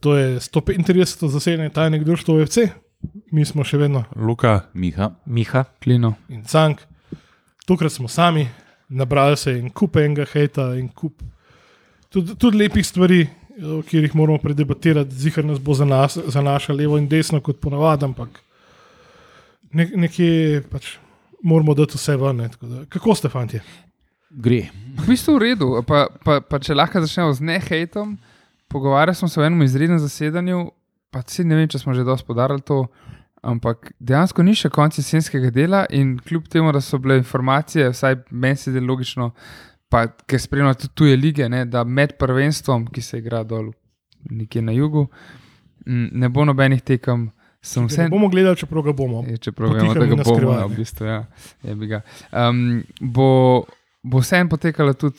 to je 135. zasedanje tajnega društva OFC, mi smo še vedno Luka, Miha. Miha. Klino. in Cank. Tokrat smo sami, nabrali se in kup enega hejta in kup tudi, tudi lepih stvari, o katerih moramo predebatirati, zihar nas bo za, nas, za naša levo in desno, kot ponavadi, ampak ne, nekje pač moramo dati vse ven. ne, tako da- Kako ste, fanti? Gre. V bistvu v redu, pa, pa, pa če lahko začnemo z nehejtom. Pogovarjali smo se o enem izrednem zasedanju, pa si ne vem, če smo že dosti podarili to, ampak dejansko ni še konec jesenskega dela in kljub temu, da so bile informacije, vsaj meni se zdi logično, pa ker spremljajo tudi tuje lige, ne, da med prvenstvom, ki se igra dol nekje na jugu, ne bo nobenih tekem. Sem Vse... vse, Bomo gledali, čeprav ga bomo. Je, čeprav Potihem vemo, da ga bomo, skrivaj, ja, v ne. bistvu, ja, je ga. Um, bo bo vseeno potekalo tudi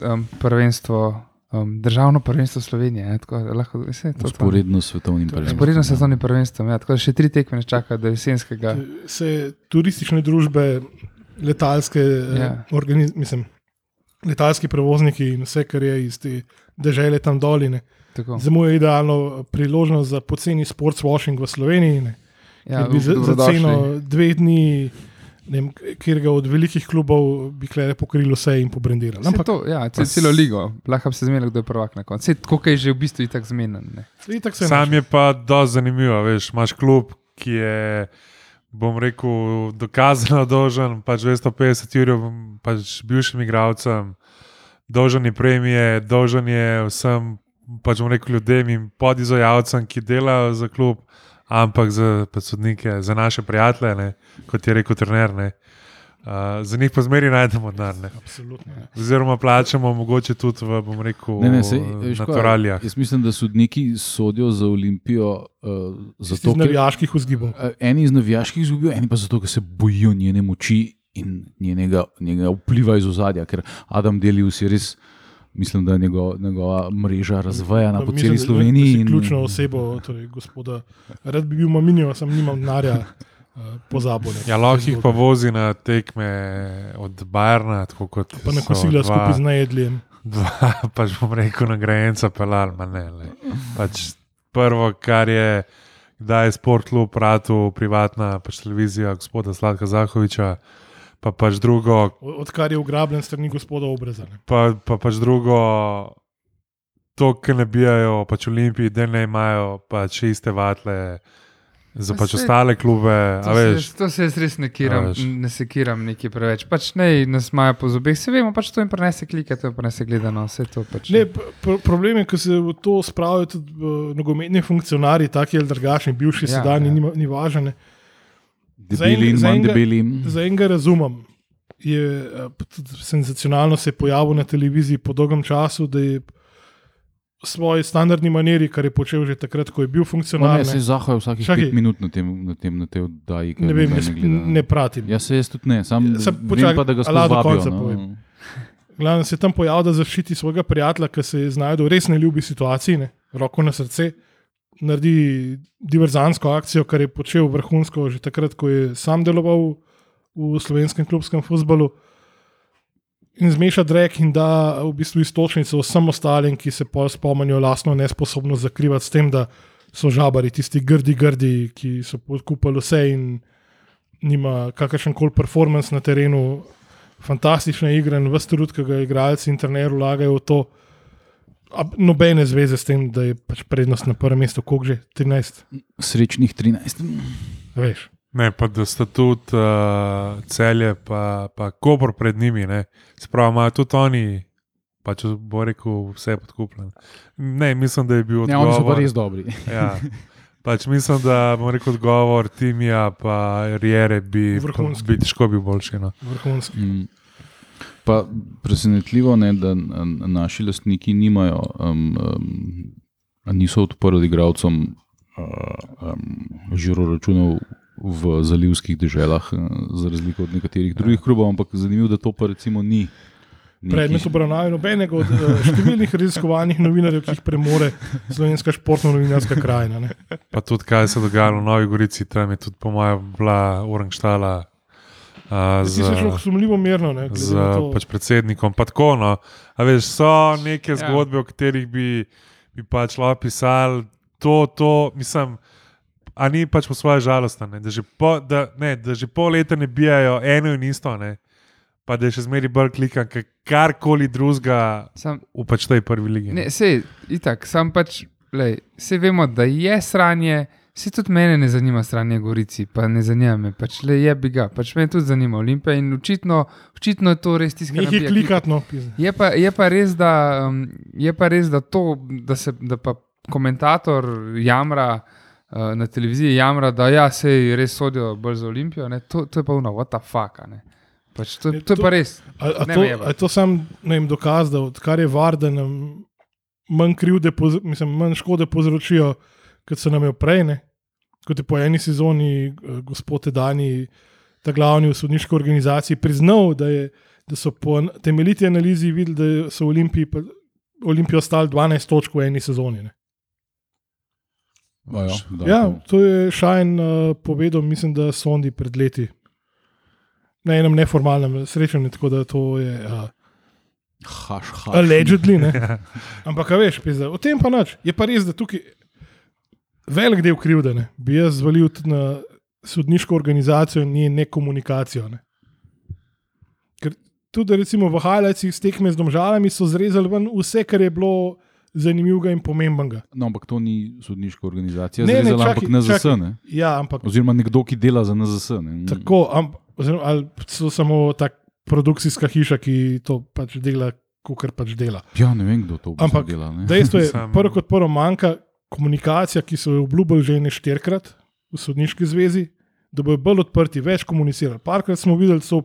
um, prvenstvo, um, državno prvenstvo Slovenije. Ne, tako, lahko, vse, to. Sporedno s svetovnim prvenstvom. Sporedno s svetovnim prvenstvom. Ja, tako da še tri tekme nas čaka do jesenskega. Se turistične družbe, letalske, Ja. ja. organiz, mislim, letalski prevozniki in vse, kar je iz te države tam doline. Tako. Za mu je idealno priložnost za poceni sports washing v Sloveniji. Ne, Ja, ja, bi za, za ceno dveh dni, vem, kjer ga od velikih klubov bi klere pokrilo vse in pobrendiralo. Ampak to, ja, cel, celo ligo, lahko bi se zmenil, kdo je prvak na koncu. Tako je že v bistvu tako zmeden. ne. itak se sam je pa dosti zanimivo. Veš, imaš klub, ki je, bom rekel, dokazano dolžen, pač 250 ur, pač bivšim igravcem, dolžen je premije, dolžen je vsem, pač bom rekel, ljudem in podizojalcem, ki delajo za klub, ampak za sodnike, za naše prijatelje, ne, kot je rekel trener. Ne. Uh, za njih pa zmeri najdemo denar. ne. Absolutno. Oziroma, plačamo mogoče tudi v, bom rekel, Ne, ne, sej, kaj, naturalijah. Jaz mislim, da sodniki sodijo za Olimpijo uh, zato, Iz navijaških vzgibov. uh, eni iz navijaških izgubijo, eni pa zato, ker se bojijo njene moči in njenega, njenega vpliva iz ozadja. Ker Adam Delius je res, mislim, da je njego, njegova mreža razvejana po celi Sloveniji. in- Ključno osebo, torej gospoda. Rad bi bil maminijo, sem nimam denarja, uh, pozabil. ne. Ja, lahko jih pa vozi na tekme od Bajerna, tako kot Pa na kosila dva- skupaj z najedljem. Dva, pač bom rekel, nagrajenca pelal, ma ne. Le. Pač prvo, kar je, da je sport klub ratu, privatna pač televizija gospoda Sladka Zahoviča, pa pač drugo, Odkar je ugrabljen strani gospoda Obrezane. pa, pa pač drugo, to, kar ne bijajo, pač Olimpiji, da ne imajo pač iste vatle. Za Pa pač saj- ostale klube, To a se, veš, jaz- to se jaz res ne kiram, ne sekiram neki preveč. Pač ne, nas imajo po zobeh, se vemo, pač to jim prenese klike, to jim prenese gledano, vse to pač. Ne, pr problem je, ker se v to spravijo tudi uh, nogometni funkcionarji, taki ali drugačni, bivši, Ja, sedajni, ja. ni, ni važno. Debeli in manj debeli. Za enega razumem. Je eh, senzacionalno se je pojavil na televiziji po dolgem času, da je svoji standardni maniri, kar je počel že takrat, ko je bil No, funkcionar. ne, se zahajajo vsakih Čakaj. pet minut na tem, na tem, na tej oddaji. ne vem, ne, sp- gleda. ne pratim. Ja, se jaz tudi ne, sam Ja, počakaj, pa, da ga lahko do konca vabijo. povem? No. Glavno se je tam pojavil, da zaščiti svojega prijatelja, ki se je znašel v res neljubi situaciji, ne? roko na srce, naredi diverzansko akcijo, kar je počel vrhunsko že takrat, ko je sam deloval v slovenskem klubskem futbalu. In zmeša drek in da v bistvu istočnico vsem ostalim, ki se pol spomnijo lastno nesposobnost zakrivati s tem, da so žabari, tisti grdi, grdi, ki so podkupali vse in nima kakršen koli performance na terenu, fantastične igre in vse trud, ki ga igralci in trenerji vlagajo v to. A nobene zveze s tem, da je pač prednost na prvem mestu, koliko že 13, Srečnih 13. veš. Ne, pa da sta tudi uh, celje, pa, pa kobor pred njimi. ne. Se pravi, imajo tudi oni, pa če bo rekel, vse podkupljeno. Ne, mislim, da je bil Ja, odgovor. oni so pa res dobri. Ja. Pač mislim, da bom rekel odgovor Timija, pa Riere bi, bi težko bil boljši. No. Vrhunski. Mm. Pa presenetljivo je, da naši lastniki nimajo, um, um, niso odprli igralcem uh, um, žiro računov v zalivskih deželah, uh, za razliko od nekaterih drugih klubov, ampak zanimivo, da to pa recimo ni. neki- Predmet obravnave nobenega od uh, številnih raziskovalnih novinarjev, ki jih premore slovenska športno-novinarska krajina. Ne. Pa tudi, kaj se je dogajalo v Novi Gorici, tam je tudi, po mojem, bila Urangštala. Uh, Ti si šel sumljivo mirno. Ne, glede z pač predsednikom. Pa tako, no. A veš, so neke Ja. zgodbe, o katerih bi bi pač lahko pisali to, to, mislim. A ni pač po svoje žalostno, ne? da, že po- da, ne, da že pol leta ne bijajo eno in isto, ne? pa da je še zmeraj bolj klikan, karkoli drugega v pač tej prvi ligi. ne, sej, itak, sam pač, lej, vse vemo, da je sranje. Se tudi mene ne zanima stranje Gorici, pa ne zanima me, pač le je bi ga, pač me tudi zanima Olimpija in očitno, očitno je to res tisto, kar Nekaj no, pizda. Je pa, je, pa res, da, um, je pa res, da to, da se da pa komentator jamra uh, na televiziji, jamra, da ja, se res sodijo bolj za Olimpijo, ne, to, to je pa uno, what the fuck. ne. Pač to, Je to je to- pa res. A, a, to, je to sam vem, dokaz, da odkar je var, da nam manj krivde, povz- mislim, manj škode povzročijo, kot so nam jo prej. Ne? Kot je po eni sezoni eh, gospod Dani, ta glavni v sodniški organizaciji, priznal, da, je, da so po temeljiti analizi videli, da so Olimpiji, Olimpijo stali 12 točk v eni sezoni. Ne? Ja, da, Ja, to- to je Šajn uh, povedal, mislim, da so oni pred leti. Na enem neformalnem srečanju, tako da to je uh, Haš, haš. allegedly. Ne? Ampak, a veš, pizda, o tem pa nič. Je pa res, da tukaj velik del krivde ne, bi jaz zvalil tudi na sodniško organizacijo in njen nekomunikacijo. Ne. Ker tudi recimo v Hajlajcih s tekme z domžalami so zrezali ven vse, kar je bilo zanimivega in pomembnega. No, ampak to ni sodniška organizacija, Ne, ne, zrezala, čakaj, ampak NZS. čakaj. Ne? Ja, ampak Oziroma nekdo, ki dela za NZS. Ne? Tako, amp, oziroma, ali so samo ta produkcijska hiša, ki to pač dela, kot pač dela. Ja, ne vem, kdo to Ampak dela. Ne? Dejstvo je, prvo kot prvo, manjka komunikacija, ki so jo obljubili že ne štirikrat v sodniški zvezi, da bodo bolj odprti, več komunicirali. Parkrat smo videli, so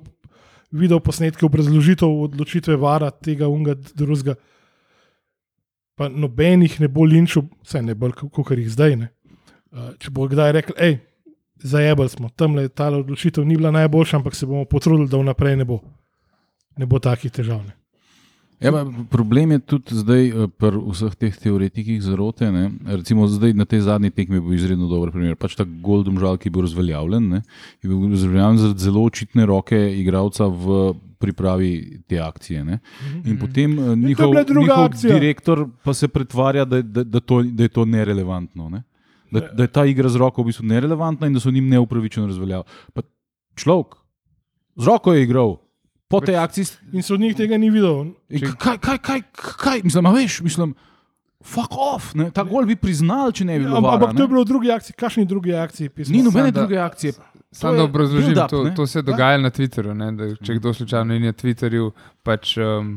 video posnetke obrazložitev odločitve vara tega unga drugega. Pa nobenih ne bo linčil, vse ne bolj, kot jih zdaj. Ne. Uh, Če bo kdaj rekel, hej, zajebali smo, tam le ta odločitev ni bila najboljša, ampak se bomo potrudili, da vnaprej ne bo, ne bo takih težav. Ne. Ja, problem je tudi zdaj eh, pri vseh teh teoretikih zarote. Ne? Recimo zdaj na tej zadnji tekmi je bil izredno dober primer. Pač ta Goldom žal, ki je bil razveljavljen, ne? je bil razveljavljen zaradi zelo očitne roke igralca v pripravi te akcije. Ne? In potem eh, njihov, njihov akcija. direktor pa se pretvarja, da, da, da, to, da je to nerelevantno. Ne? Da, da je ta igra z roko v bistvu nerelevantna in da so njim neupravičeno razveljavljeni. Človek z roko je igral. Po tej akciji In sodnik tega ni videl. In Kaj, kaj, kaj, kaj, mislim, a veš, mislim, fuck off, ne? ta gol bi priznal, če ne bi bilo. Ampak, vara, ampak to je bilo v drugi akciji, kakšni drugi akciji? pismo? Ni nobene druge akcije. Samo je da obrazložim, build-up, to, to se dogaja na Twitterju. Ne, da, če kdo slučajno ni na Twitterju, pač um,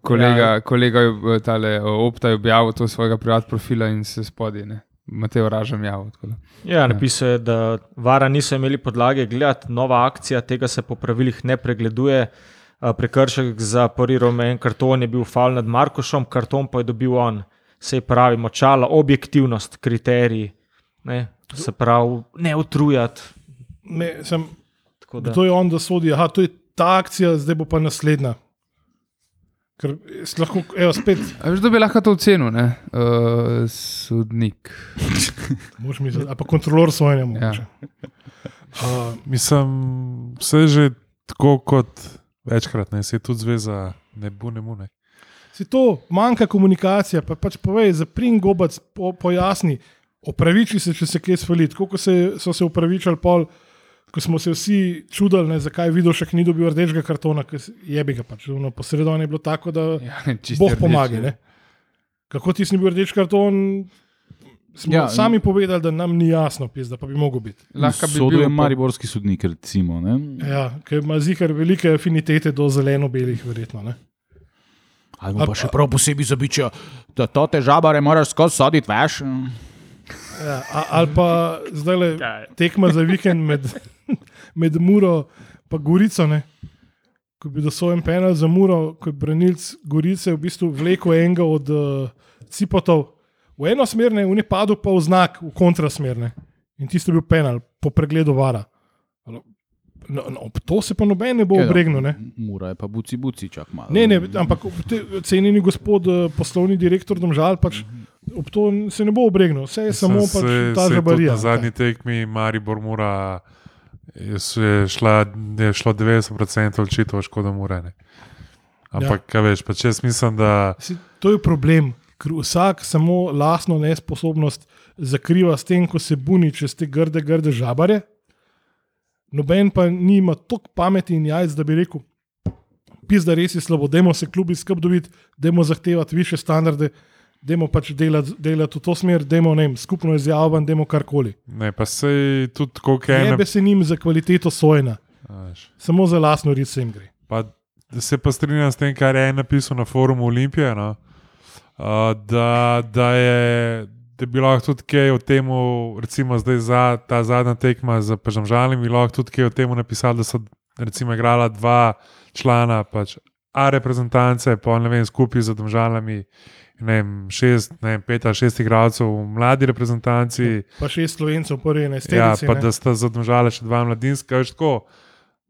kolega, ja. kolega je tale, Opta je objavil to svojega privatnega profila in se spodaj, Mateo Ražem javil. tako da. Ja, napisal je, da vara niso imeli podlage gledati, nova akcija tega se po pravilih ne pregleduje. Prekršek za prvi rumen karton je bil fal nad Markošom, karton pa je dobil on. Se pravi, močala, objektivnost, kriteriji. Ne, se pravi, ne utrujati. Ne, sem, Tako da- kdo je on, da sodi? Aha, to je ta akcija, zdaj bo pa naslednja. Ker jaz lahko, evo, spet, A veš, da bi lahko to ocenil, ne? Uh, sodnik. moš mi zdaj, ali pa kontrolor sojenja. Ja. mogoče. Uh, Mislim, vse je že tako kot večkrat, ne se je tudi zveza, ne bo ne mu. Ne. Si to, manjka komunikacija, pa pač povej, zaprim gobac, po, pojasni, opraviči se, če se kje svali. Tako kot se, so se upravičali pol, ko smo se vsi čudili, ne, zakaj je videl še ni dobil rdečega kartona, ker je bi ga pač. ono Posredovanje je bilo tako, da Ja, Bog pomaga. ne. Ne? Kako ti si bil rdeč karton? Smo Ja, ja, sami povedali, da nam ni jasno, pizda, pa bi mogel biti. Lahko bi bil. mariborski sodnik, recimo. Ne? Ja, ker ima zikar velike afinitete do zeleno-belih, verjetno. Ne? Ali pa še prav posebej zabičajo, da to težave moraš skozi soditi, veš. Ja, a- ali pa zdaj le Kaj? tekma za vikend med, med Muro in Gorico. Ne? Ko bi dosojen penal za Muro, ko je branilc Gorice v bistvu vlekel enega od uh, cipotov v eno smer, ne, v ne padel pa v znak, v kontrasmer. Ne? In tisto je bil penal, po pregledu vara. No, no, ob to se pa noben ne bo obregnil. Ne? Mura je pa buci, buci, čak malo. Ne, ne, ampak te, cenjeni gospod, eh, poslovni direktor Domžal, pač ob to se ne bo obregnil, vse je samo pač ta žabarija. Na zadnji tekmi Maribor mora. Je se šla, je šlo 90% odločitev, škoda mora. Ne. Ampak, ja. kaj veš, pač jaz mislim, da Si, to je problem. ker vsak samo lastno nesposobnost zakriva s tem, ko se buni čez te grde, grde žabare. Noben pa nima toliko pameti in jajc, da bi rekel, pizda res je slabo, dajmo se klubi skrb dobiti, dajmo zahtevati više standarde, dajmo pač delati, delati v to smer, dajmo ne vem, skupno izjavo, dajmo karkoli. Ne, pa se tudi koliko je ena. Nebe se njim za kvaliteto sojena, samo za lastno rit se jim gre. Pa se pa strinjam s tem, kar je napisal na forumu Olimpije. No? Uh, da, da, je, da bi lahko tudi kaj o tem, recimo zdaj za ta zadnja tekma z Pežamžalim, bi lahko tudi kaj o tem napisali, da so recimo igrala dva člana, pač A reprezentance, pa ne vem, skupaj z Domžalami. Ne vem, šest, ne vem, pet ali šest igralcev v mladi reprezentanci. Pa šest slovencev, prvi enajst. Ja, pa da sta zadomžala še dva mladinska. Veš, tako,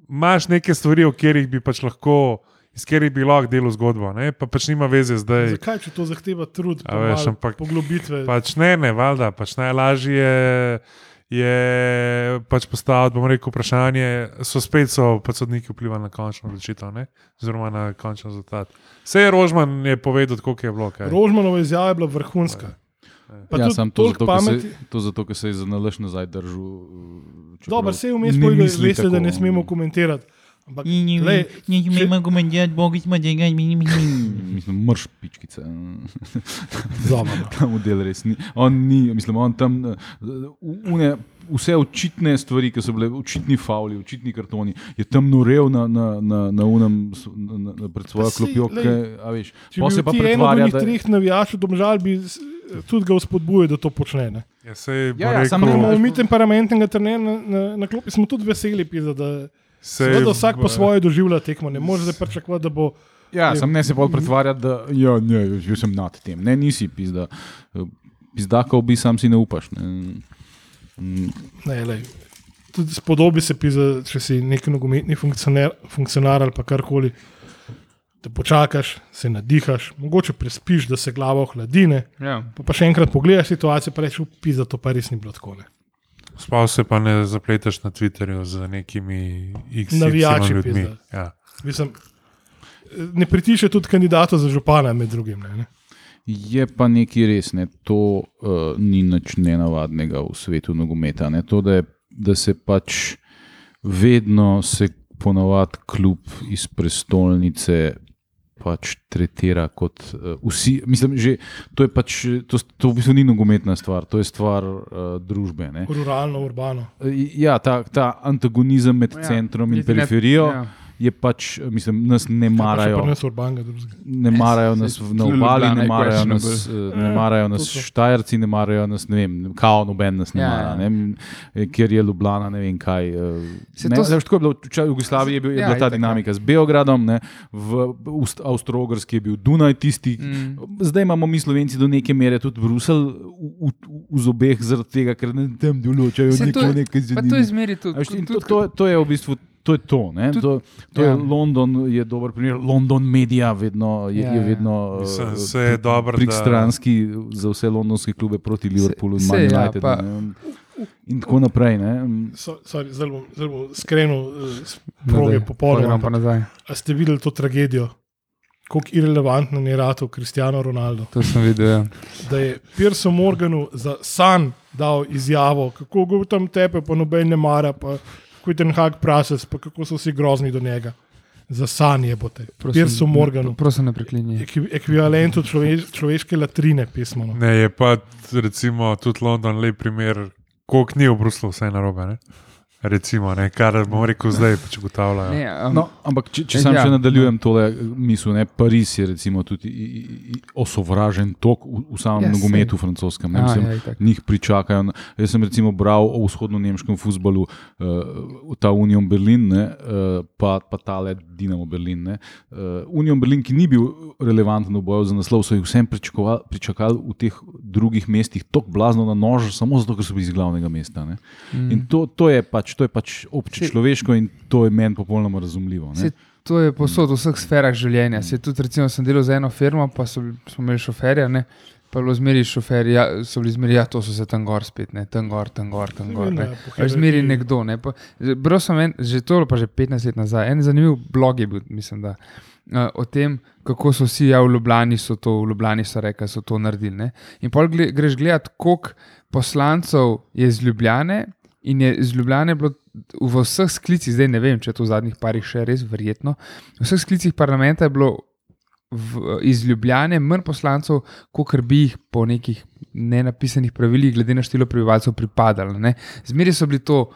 imaš neke stvari, o katerih bi pač lahko, iz katerih bi lahko delal zgodbo, ne? pa pač nima veze zdaj. Zakaj, če to zahteva trud, pa veš, ampak- poglobitve? Pač ne, ne, valjda, pač najlažje je, je pač postaviti, bom rekel, vprašanje, so spet so pač sodniki vplivali na končno odločitev, ne? oziroma na končni rezultat. Vse je Rožman je povedal, koliko je bilo. kaj. Rožmanova izjava je bila vrhunska. Pa Ja, tudi sam to toliko zato, ker se, pameti. to zato, ker se je za nalaž nazaj držal. Dobro, vse je vmes povedal, veste, da ne smemo komentirati. Ampak, Ne glej, če- smemo komentirati, bogi smo tega, mi ni mi. Mislim, mrš pičkice. Zabavno. Ta model res ni. On ni, mislim, on tam uh, une, vse očitne stvari, ki so bile očitni fauli, očitni kartoni, je tam norel na, na, na, na unem, na, na, na pred svojo Pa klopjo. ke- a veš, Če bi se pa pretvarja, njih da treh navijačev domžal, bi tudi ga vzpodbujal, da to počne. Ne? Ja, sej, Ja, ja, samo mi temperamentnega trenerja na, na, na klopi, smo tudi veseli, pizda, da seveda vsak po svoje doživlja tekmo. Ne moreš zdaj pričakovati, da bo. Ja, Je- sem ne se bolj pretvarjati, da ja, ne, že sem nad tem. Ne, nisi pizda. Pizdakov bi sam si ne upaš. Ne. Mm, Ne, lej, tudi spodobi se, pizda, če si neki nogometni funkcionar, funkcionar ali pa karkoli. Da počakaš, se nadihaš, mogoče prespiš, da se glava ohladine. Ja. Pa, pa še enkrat pogledaš situacijo, pa rečeš, pizda, to pa res ni bilo tako. Ne. Spal se pa ne zapleteš na Twitterju z nekimi XY Navijači, ljudmi. Ja. Mislim, ne pritiše tudi kandidata za župana, med drugim. Ne, ne. Je pa nekaj res, ne. to uh, ni nič nenavadnega v svetu nogometa. Ne. To, da, je, da se pač vedno se ponavadi klub iz prestolnice pač tretira kot uh, vsi. Mislim, že, to je pač, to, to v bistvu ni nogometna stvar, to je stvar uh, družbe. Ne. Ruralno, urbano. Ja, ta, ta antagonizem med Ja, ja, centrom in niti ne- periferijo ja. Je pač, mislim, nas ne marajo. Ne so urbanega drugega. Ne marajo nas na obali, ne je marajo nas, eh, ne marajo nas. Štajerci, ne marajo nas, ne vem, kao noben nas ne Ja, mara, ja. ne, eh, ker je Ljubljana, ne vem kaj. eh, Se Ne, to- to... Tako je bilo, v Jugoslaviji je, bil, je Ja, bila ta ja. dinamika z Beogradom, ne, v Avstralski je bil Dunaj tisti. Mm. Zdaj imamo mi Slovenci do neke mere tudi Bruselj v, v, v zobeh, zaradi tega, ker ne tam določajo neko je- nekaj Pa to zanimivega. izmeri tudi. To, to, to je v bistvu. To je to. ne, Tudi- To, to ja. je London, je dober primer. London Media vedno, je, Ja, je ja. vedno Mislim, eh, saj je dobro, da- prikstranski za vse londonske klube proti Liverpoolu in saj Man ja, United. pa- ne, In tako naprej. Ne. So, sorry, zdaj bom, zdaj bom skrenil uh, s No, proge popolnoma. pojdiamo pa nazaj. A ste videli to tragedijo? Kako irrelevantno je rado Cristiano Ronaldo. To sem videl. Ja. Da je Pirso Morganu za san dal izjavo, kako ga tam tepe, pa noben ne mara, pa kako je ten hak prases, pa kako so vsi grozni do njega. Za san je bote. Pirso Morganu. Prosim, ne preklinji. Ekvi- Ekvivalentu človeš, človeške latrine pismo. no. Ne, je pa recimo tudi London lep primer, koliko ni v Bruslu vse narobe. Ne? Recimo, ne, kar bom rekel zdaj, pač ugotavljajo. Ne, um, No, ampak če, če Eh, sam ja, še nadaljujem tole misel, ne, Pariz je recimo tudi i- i- i- osovražen tok v, v samem Ja, ja, nogometu francoskem. Ne, mislim, ja, itak. njih pričakajo. Jaz sem recimo bral o vzhodno-nemškem futbalu, uh, ta Union Berlin, ne, uh, pa, pa tale Dinamo Berlin. Ne. Uh, Union Berlin, ki ni bil relevanten v boju za naslov, so jih vsem pričakali v teh drugih mestih, tako blazno na nož, samo zato, ker so bili iz glavnega mesta. Ne. Mm. In to, to je pač, to je pač obče človeško in to je meni popolnoma razumljivo. ne. Saj To je posod v vseh sferah življenja. Se tudi, recimo, sem delal za eno firmo, pa so, smo imeli šoferja. Ne? Pa je bilo zmeri šoferji, ja, so bili zmeri, ja, to so se tam gor spet, ne, tam gor, tam gor, tam gor. Ne. Ja, Veš, Zmeri hierarhiji. nekdo. Ne. Pa, bral sem en, že to, je pa že 15 let nazaj. En zanimiv blog je bil, mislim, da, uh, o tem, kako so vsi, ja, v Ljubljani so to, v Ljubljani so rekli, so to naredili. Ne. In pol gle, greš gledat, koliko poslancev je iz Ljubljane. In je iz Ljubljane bilo v vseh sklicih, zdaj ne vem, če je to v zadnjih parih še res verjetno, v vseh sklicih parlamenta je bilo v, iz Ljubljane manj poslancev, kot bi jih po nekih nenapisanih pravilih, glede na število prebivalcev, pripadalo. ne. Zmeraj so bili to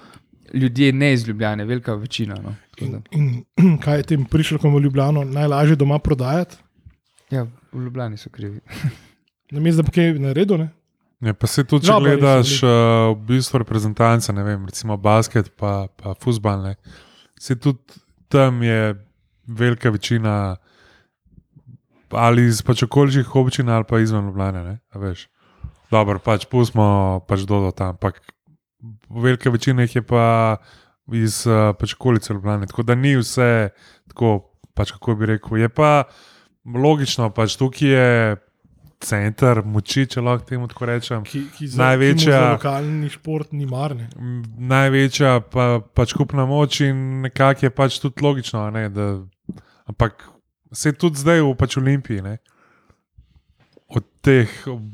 ljudje ne iz Ljubljane, velika večina. No. In, in kaj je tem prišlkom v Ljubljano najlažje doma prodajati? Ja, v Ljubljani so krivi. Namesto da bi kaj naredil, ne? Ja, pa se tudi, če niso gledaš uh, v bistvu reprezentance, ne vem, recimo basket, pa, pa futbal, ne. Se tudi tam je velika večina ali iz pač okoliških občin ali pa izven Ljubljane. Ne, a veš. Dobro, pač pustimo pač do tam, ampak velika večina jih je pa iz uh, pač okolice Ljubljane. Tako da ni vse tako, pač kako bi rekel. Je pa logično, pač tukaj je center moči, če lahko temu tako rečem. Ki, ki za, Največja- za lokalni šport ni marne. Največja pa, pač skupna moč in nekako je pač tudi logično. a Ne, da, ampak se tudi zdaj v pač Olimpiji, ne, od teh,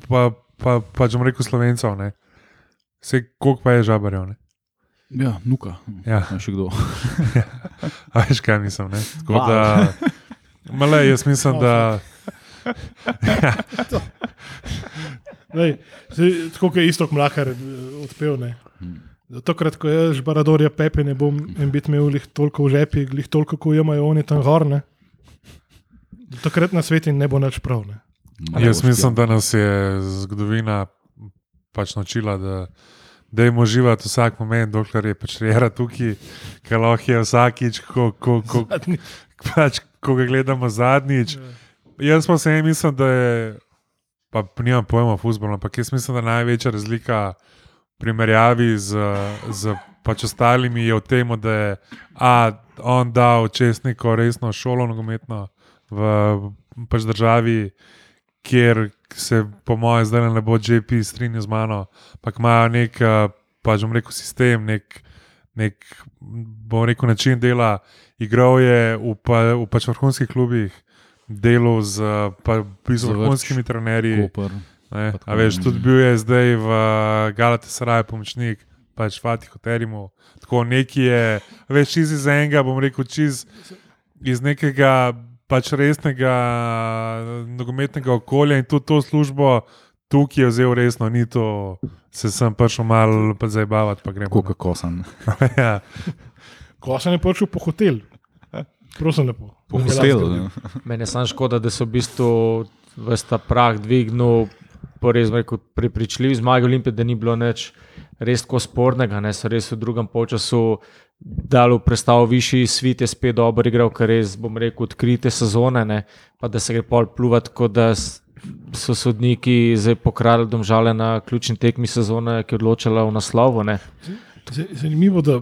pa, pa, pač bom rekel slovencev, ne, se koliko pa je žabarjev. Ne. Ja, nuka. Ja, A še kdo? a veš kaj mislim. Ne. Tako da, male, jaz mislim, da. Lej, saj, tako kot je isto mlakar eh, odpel. Ne. Tokrat, ko je žbaradorja Pepe, ne bom en bit imel lih toliko v žepi, lih toliko, ko imajo oni tam gor. Ne. Takrat na svetu ne bo nič prav. Ne. Jaz mislim, da nas je zgodovina pač naučila, da, da je uživati vsak moment, dokler je pač rera tukaj, ker lahko je vsakič, ko, ko, ko, pač, ko ga gledamo zadnjič. Jaz pa se mislim, da je, pa nimam pojma o futbolu, ampak jaz mislim, da je največja razlika v primerjavi z, z pač ostalimi je v tem, da je a, on dal čestniko resno šolo nogometno v pač državi, kjer se po mojem zdaj ne bo JP strinjal z mano, ampak imajo nek, eh, pač bom rekel, sistem, nek, nek bom rekel, način dela. Igral je v, pa, v pač vrhunskih klubih, delal z vrhunskimi trenerji. Koper. Ne, a veš, tudi bil je zdaj v Galatasaraju pomočnik, pač Fatihu Terimu. Tako neki je, veš, čez iz enega, bom rekel, čez iz nekega pač resnega nogometnega okolja in tudi to službo tukaj je vzel resno, ni to, se sem prišel malo pa zabavati, pa gremo. Koka kosan. ja. Ko sem je prišel po hotel, prosim lepo. Po Da mi hotelu. lahko ne. Meni je samo škoda, da so v bistvu vsta prah dvignil, po res rekel, prepričljiv zmag Olimpije, da ni bilo nič res tako spornega. Ne, so res v drugem polčasu dali v predstavo višji svit, je spet dobro igral, kar res, bom rekel, odkrite sezone, ne, pa da se gre pol pluvati, kot da so sodniki zdaj pokrali domžale na ključni tekmi sezone, ki je odločala v naslovu. Ne. Zanimivo, da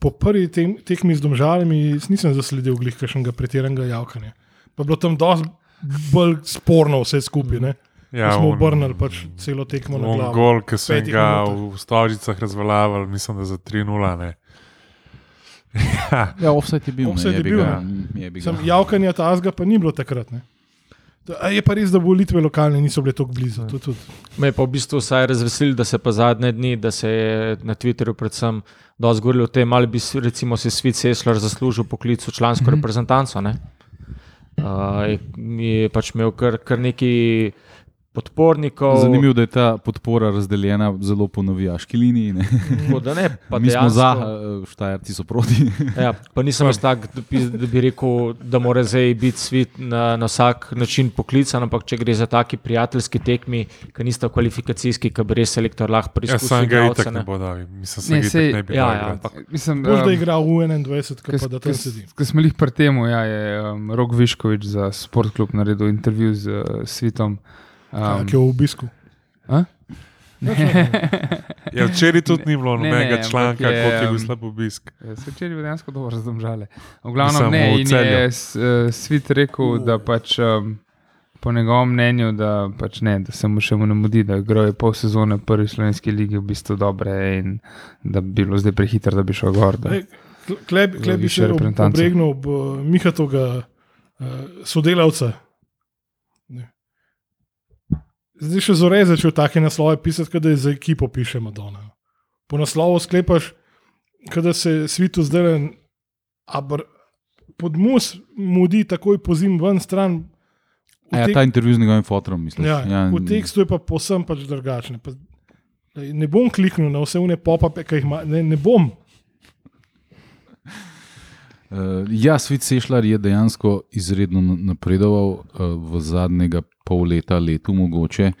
po prvi tem, tekmi z domžalami nisem zasledil glih kakšnega pretiranega javkanja. Pa je bilo tam dosti bolj sporno vse skupaj. Ne? Ja, smo obrnili pač celo tekmo na glavo. Gol, ki so ga minutah. v Stožicah razveljavili, mislim, da za 3-0. ne. ja, Ja, offset je bil. Offside je jebi bil, ga, mm, jebi ga. Sem, javkanja tazga pa ni bilo takrat. Ne? Je pa res, da volitve lokalne niso bile tako blizu. To tudi. Me je pa v bistvu vsaj razveselilo, da se pa zadnje dni, da se je na Twitterju predvsem dosti govorilo o tem, ali bi recimo se Svit Sesler zaslužil poklic v člansko mm. -hmm. reprezentanco. Ne? Uh, je, je pač imel kar, kar nekaj podpornikov. Zanimivo, da je ta podpora razdeljena zelo po navijaški liniji. ne. Da ne, pa Mi smo dejansko- za, eh, Štajerci so proti. Ja, pa nisem jaz tak, da bi, da bi rekel, da mora zdaj biti svet na, na vsak način poklican, ampak če gre za taki prijateljski tekmi, ki nista kvalifikacijski, ki bi res selektor lahko preizkusil. sem ga igralce, itak ne ne. bo dal. Mislim, se Ne, ga sej- itak ne bi ja, dal ja, igrati. ampak Mislim, Bolj, da igra v 21, kot pa da tam sedi. Ko smo jih pri tem, ja, je um, Rok Viškovič za Sportklub naredil intervju z uh, Svitom. Um, ki je v obisku. a? Ja, včeraj tudi ni bilo Ne, ne, nobenega članka, kako je bil um, slab obisk. Ja, včeraj je dejansko dobro razdomžale. V Mislim, ne, in je s- eh, Svit rekel, da pač um, po njegovem mnenju, da, pač ne, da se mu še mu ne mudi, da igrajo pol sezone v prvi slovenski ligi v bistvu dobre in da bi bilo zdaj prehiter, da bi šel gor. Da. Ej, Kleb, kleb bi se ob- obregnil ob uh, Mihatovega uh, sodelavca. Zdaj še zore začel take naslove pisati, da je za ekipo piše Madonna. Po naslovu sklepaš, da se svitu zdaj pod mus mudi takoj po zim ven stran. V Ja, tek- ta intervju z njegovim fotrom, mislim. Ja, ja, v tekstu je pa posem pač drugačne. Pa, ne bom kliknil na vse une pop-upe, ki jih ima, ne, ne bom. Uh, ja, Svet Sešljar je dejansko izredno na- napredoval uh, v zadnjega pol leta, letu mogoče.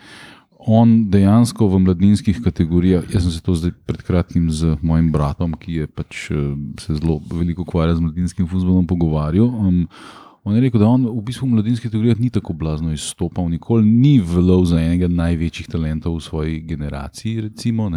On dejansko v mladinskih kategorijah, jaz sem se to zdaj pred kratkim z mojim bratom, ki je pač uh, se zelo veliko ukvarja z mladinskim futbolom, pogovarjal. Um, on je rekel, da on v bistvu v mladinskih kategorijah ni tako blazno izstopal, nikoli ni velov za enega največjih talentov v svoji generaciji. Recimo,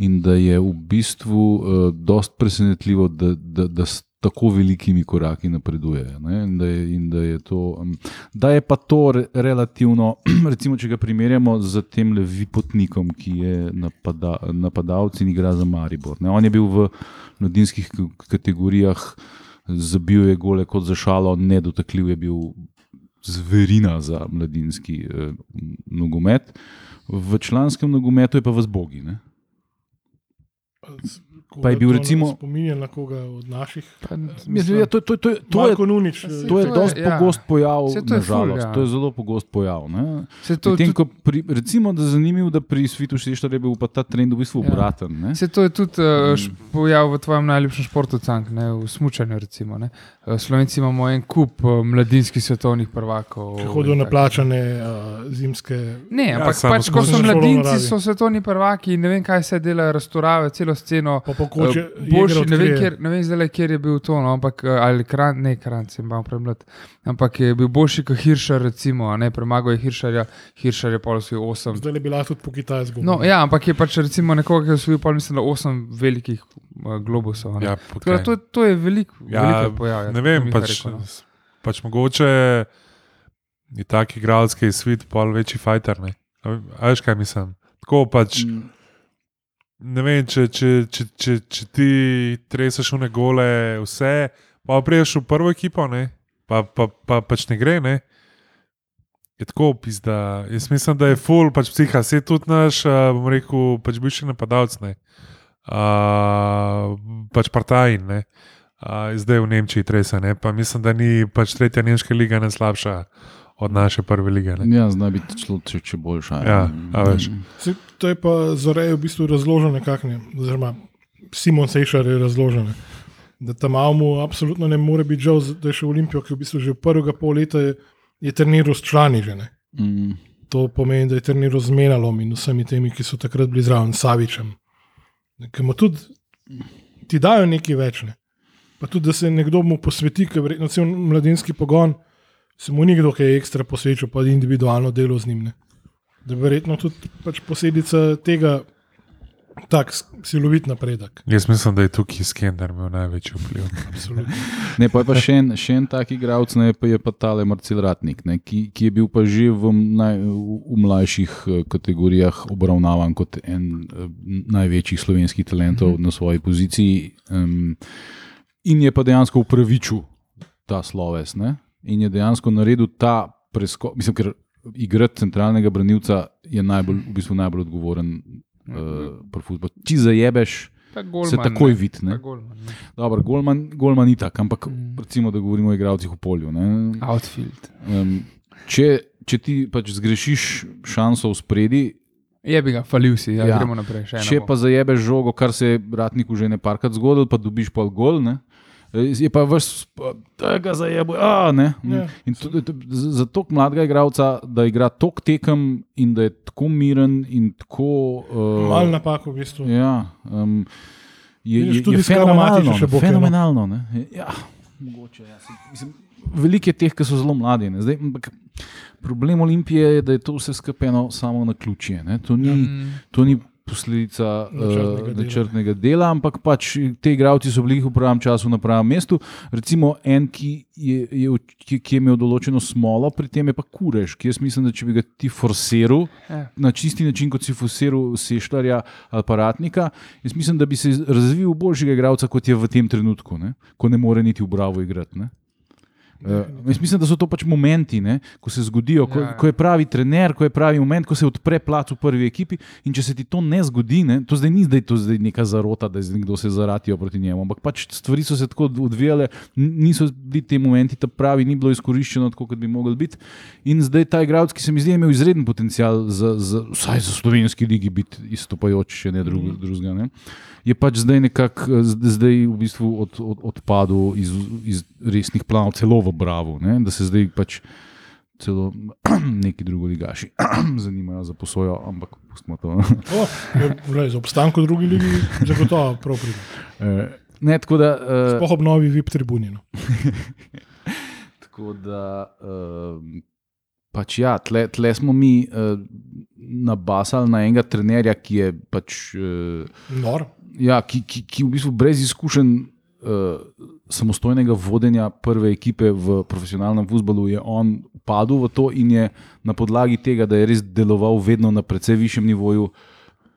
in da je v bistvu uh, dost presenetljivo, da, da, da s tako velikimi koraki napreduje. ne, In da, je, in da, je to, da je pa to re, relativno, recimo, če ga primerjamo z tem Vipotnikom, ki je napada, napadalec in igra za Maribor. Ne. On je bil v mladinskih kategorijah, zabil je gole kot za šalo, nedotakljiv je bil zverina za mladinski eh, nogomet. V članskem nogometu je pa v zbogi. Ne? Pa je bil recimo- Spominjal na koga od naših. Pa, Mislim, ja, to, to, to, to je Marko Nunič. Ja, saj To je je- dosti ja. pogost pojav, to je ful, nažalost. ja. To je zelo pogost pojav. to, Medtem tudi, pri, recimo, da je zanimivo, da pri Svitu Šeštar je bil pa ta trend v bistvu Ja. obraten. ne. se to je tudi uh, pojav v tvojem najljubšem športu, cank, ne, v smučanju. Recimo, ne. Eh, Slovenci imamo en kup uh, mladinskih svetovnih prvakov. Ki hodijo na plačane uh, zimske. Ne, Ja, ampak samo pač, ko so mladinci, so svetovni prvaki in ne vem, kaj se dela, raztorave celo sceno. Pa pokoče, Eh, Boljši, ne vem, kjer, ne vem zdaj, kjer je bil to, no, ampak eh, ali kran, ne kran, sem malo premlad. Ampak je bil boljši kot Hiršar, recimo, a ne premagal je Hiršarja, Hiršar je pol svoj osem. Zdaj je bila tudi po Kitajsku. No, ja, ampak je pač recimo nekoga, ki je osvojil, pol mislim, da osem velikih uh, globusov. a ne. Ja, Tako to, to je velik, Ja, velik pojav. ja, ne vem, pač, rekel, no. pač mogoče je tak igralski svet pol večji fighter. Ne? A a veš, kaj mislim? Tako pač, Mm. Ne vem, če, če, če, če, če ti treseš v negole vse, pa priješ v prvo ekipo, ne? Pa, pa, pa pač ne gre, ne? Je tako pizda. Jaz mislim, da je full, pač psiha, se tudi naš, bom rekel, pač bivši napadalec, ne. Uh, pač partajn, ne. Uh, zdaj v Nemčiji trese, ne. Pa mislim, da ni pač tretja nemška liga najslabša od naše prve lige. Ne. Ja, zna biti celo če, če boljša. Ja, a veš. Se, to je pa Zorej v bistvu razloženo nekako, ne, oziroma Simon Sejšar je razložen. ne, Da tam mu absolutno ne more biti žal, da je še Olimpijo, ki v bistvu že prvega pol leta je, je treniral s člani. Že, ne. Mm. to pomeni, da je treniral z Menalom in vsemi temi, ki so takrat bili zraven, Savičem. Ker mu tudi ti dajo nekaj več. Ne. Pa tudi, da se nekdo mu posveti, ker verjetno cel mladinski pogon, se mu nikdo kaj ekstra posvečal, pa individualno delo z njim. Ne. Da je verjetno tudi pač posledica tega tak silovit napredek. Jaz mislim, da je tukaj Skender imel največji vpliv. Absolutno. Ne, pa je pa še en, še en tak igralec, ne, pa je pa tale Marcel Ratnik, ne, ki, ki je bil pa že v, naj, v, mlajših eh, kategorijah obravnavan kot en eh, največjih slovenskih talentov na svoji poziciji. Um, in je pa dejansko upravičil ta sloves. Ne, in je dejansko naredil ta preskok. Mislim, ker igrati centralnega branilca je najbolj, v bistvu najbolj odgovoren. Uh, Če zajebeš, Pa se golman, takoj ne. vidi. Pa golman, ne. Dobro, golman, golman ni tak, ampak Mm. recimo, da govorimo o igralcih v polju. ne. Outfield. Um, če, če ti pač zgrešiš šanso v spredi, Je bi ga, falil si, ja, Ja. gremo naprej. Če pa zajebeš žogo, kar se je ratniku že ne parkrat zgodilo, pa dobiš pol gol, ne, je pa vrš, tega zajebo. A, ne. Ja. In z- za tako mladega igralca, da igra tok tekem in da je tako miren in tako. Uh, Mal napako v bistvu. Ja, um, je, je, tudi je Karamatičem fenomenalno. no. Fenomenalno. Ne. Ja, mogoče, ja. Saj, Mislim, veliko je teh, ki so zelo mladi. ne. Zdaj, ampak problem Olimpije je, da je to vse skupaj eno samo na ključje. To ni, Mm, to ni posledica Načrtnega uh, dela. načrtnega dela, ampak pač te igravci so bili v pravem času na pravem mestu. Recimo en, ki je, je, ki, ki je imel določeno smolo, pri tem je pa kurež, ki jaz mislim, da če bi ga ti forsiral Ja. na čisti način, kot si forsiral sešljarja ali paratnika, jaz mislim, da bi se razvil boljšega igralca, kot je v tem trenutku, ne? ko ne more niti v bravo igrati. Ne? Uh, mislim, da so to pač momenti, ne, ko se zgodijo, ko, Ja, ja. ko je pravi trener, ko je pravi moment, ko se odpre plac v prvi ekipi. In če se ti to ne zgodi, ne, to zdaj ni zdaj, to zdaj neka zarota, da je nekdo se zaratijo proti njemu. Ampak pač stvari so se tako odvijale, niso bili ti momenti ta pravi, ni bilo izkoriščeno tako, kot bi mogli biti. In zdaj ta igralec, ki se mi zdi, imel izreden potencial za, za vsaj za slovenski ligi biti istopajoč, če ne drug, drugega. Ne. Je pač zdaj nekako eh, zdaj v bistvu od, od, odpadel iz, iz resnih planov, celo v Bravo, ne? da se zdaj pač celo neki drugi ligaši zanimajo za posojo, ampak pustimo to. Je, za obstanko v drugi ligi zagotovo prav pride. Eh, ne, tako da. eh, Spoh ob novi VIP tribuni. No. Tako da, um, pač ja, tle, tle smo mi uh, nabasali na enega trenerja, ki je pač. Uh, Nor. ja, ki, ki, ki v bistvu brez izkušenj uh, samostojnega vodenja prve ekipe v profesionalnem futbalu je on padel v to in je na podlagi tega, da je res deloval vedno na precej višjem nivoju,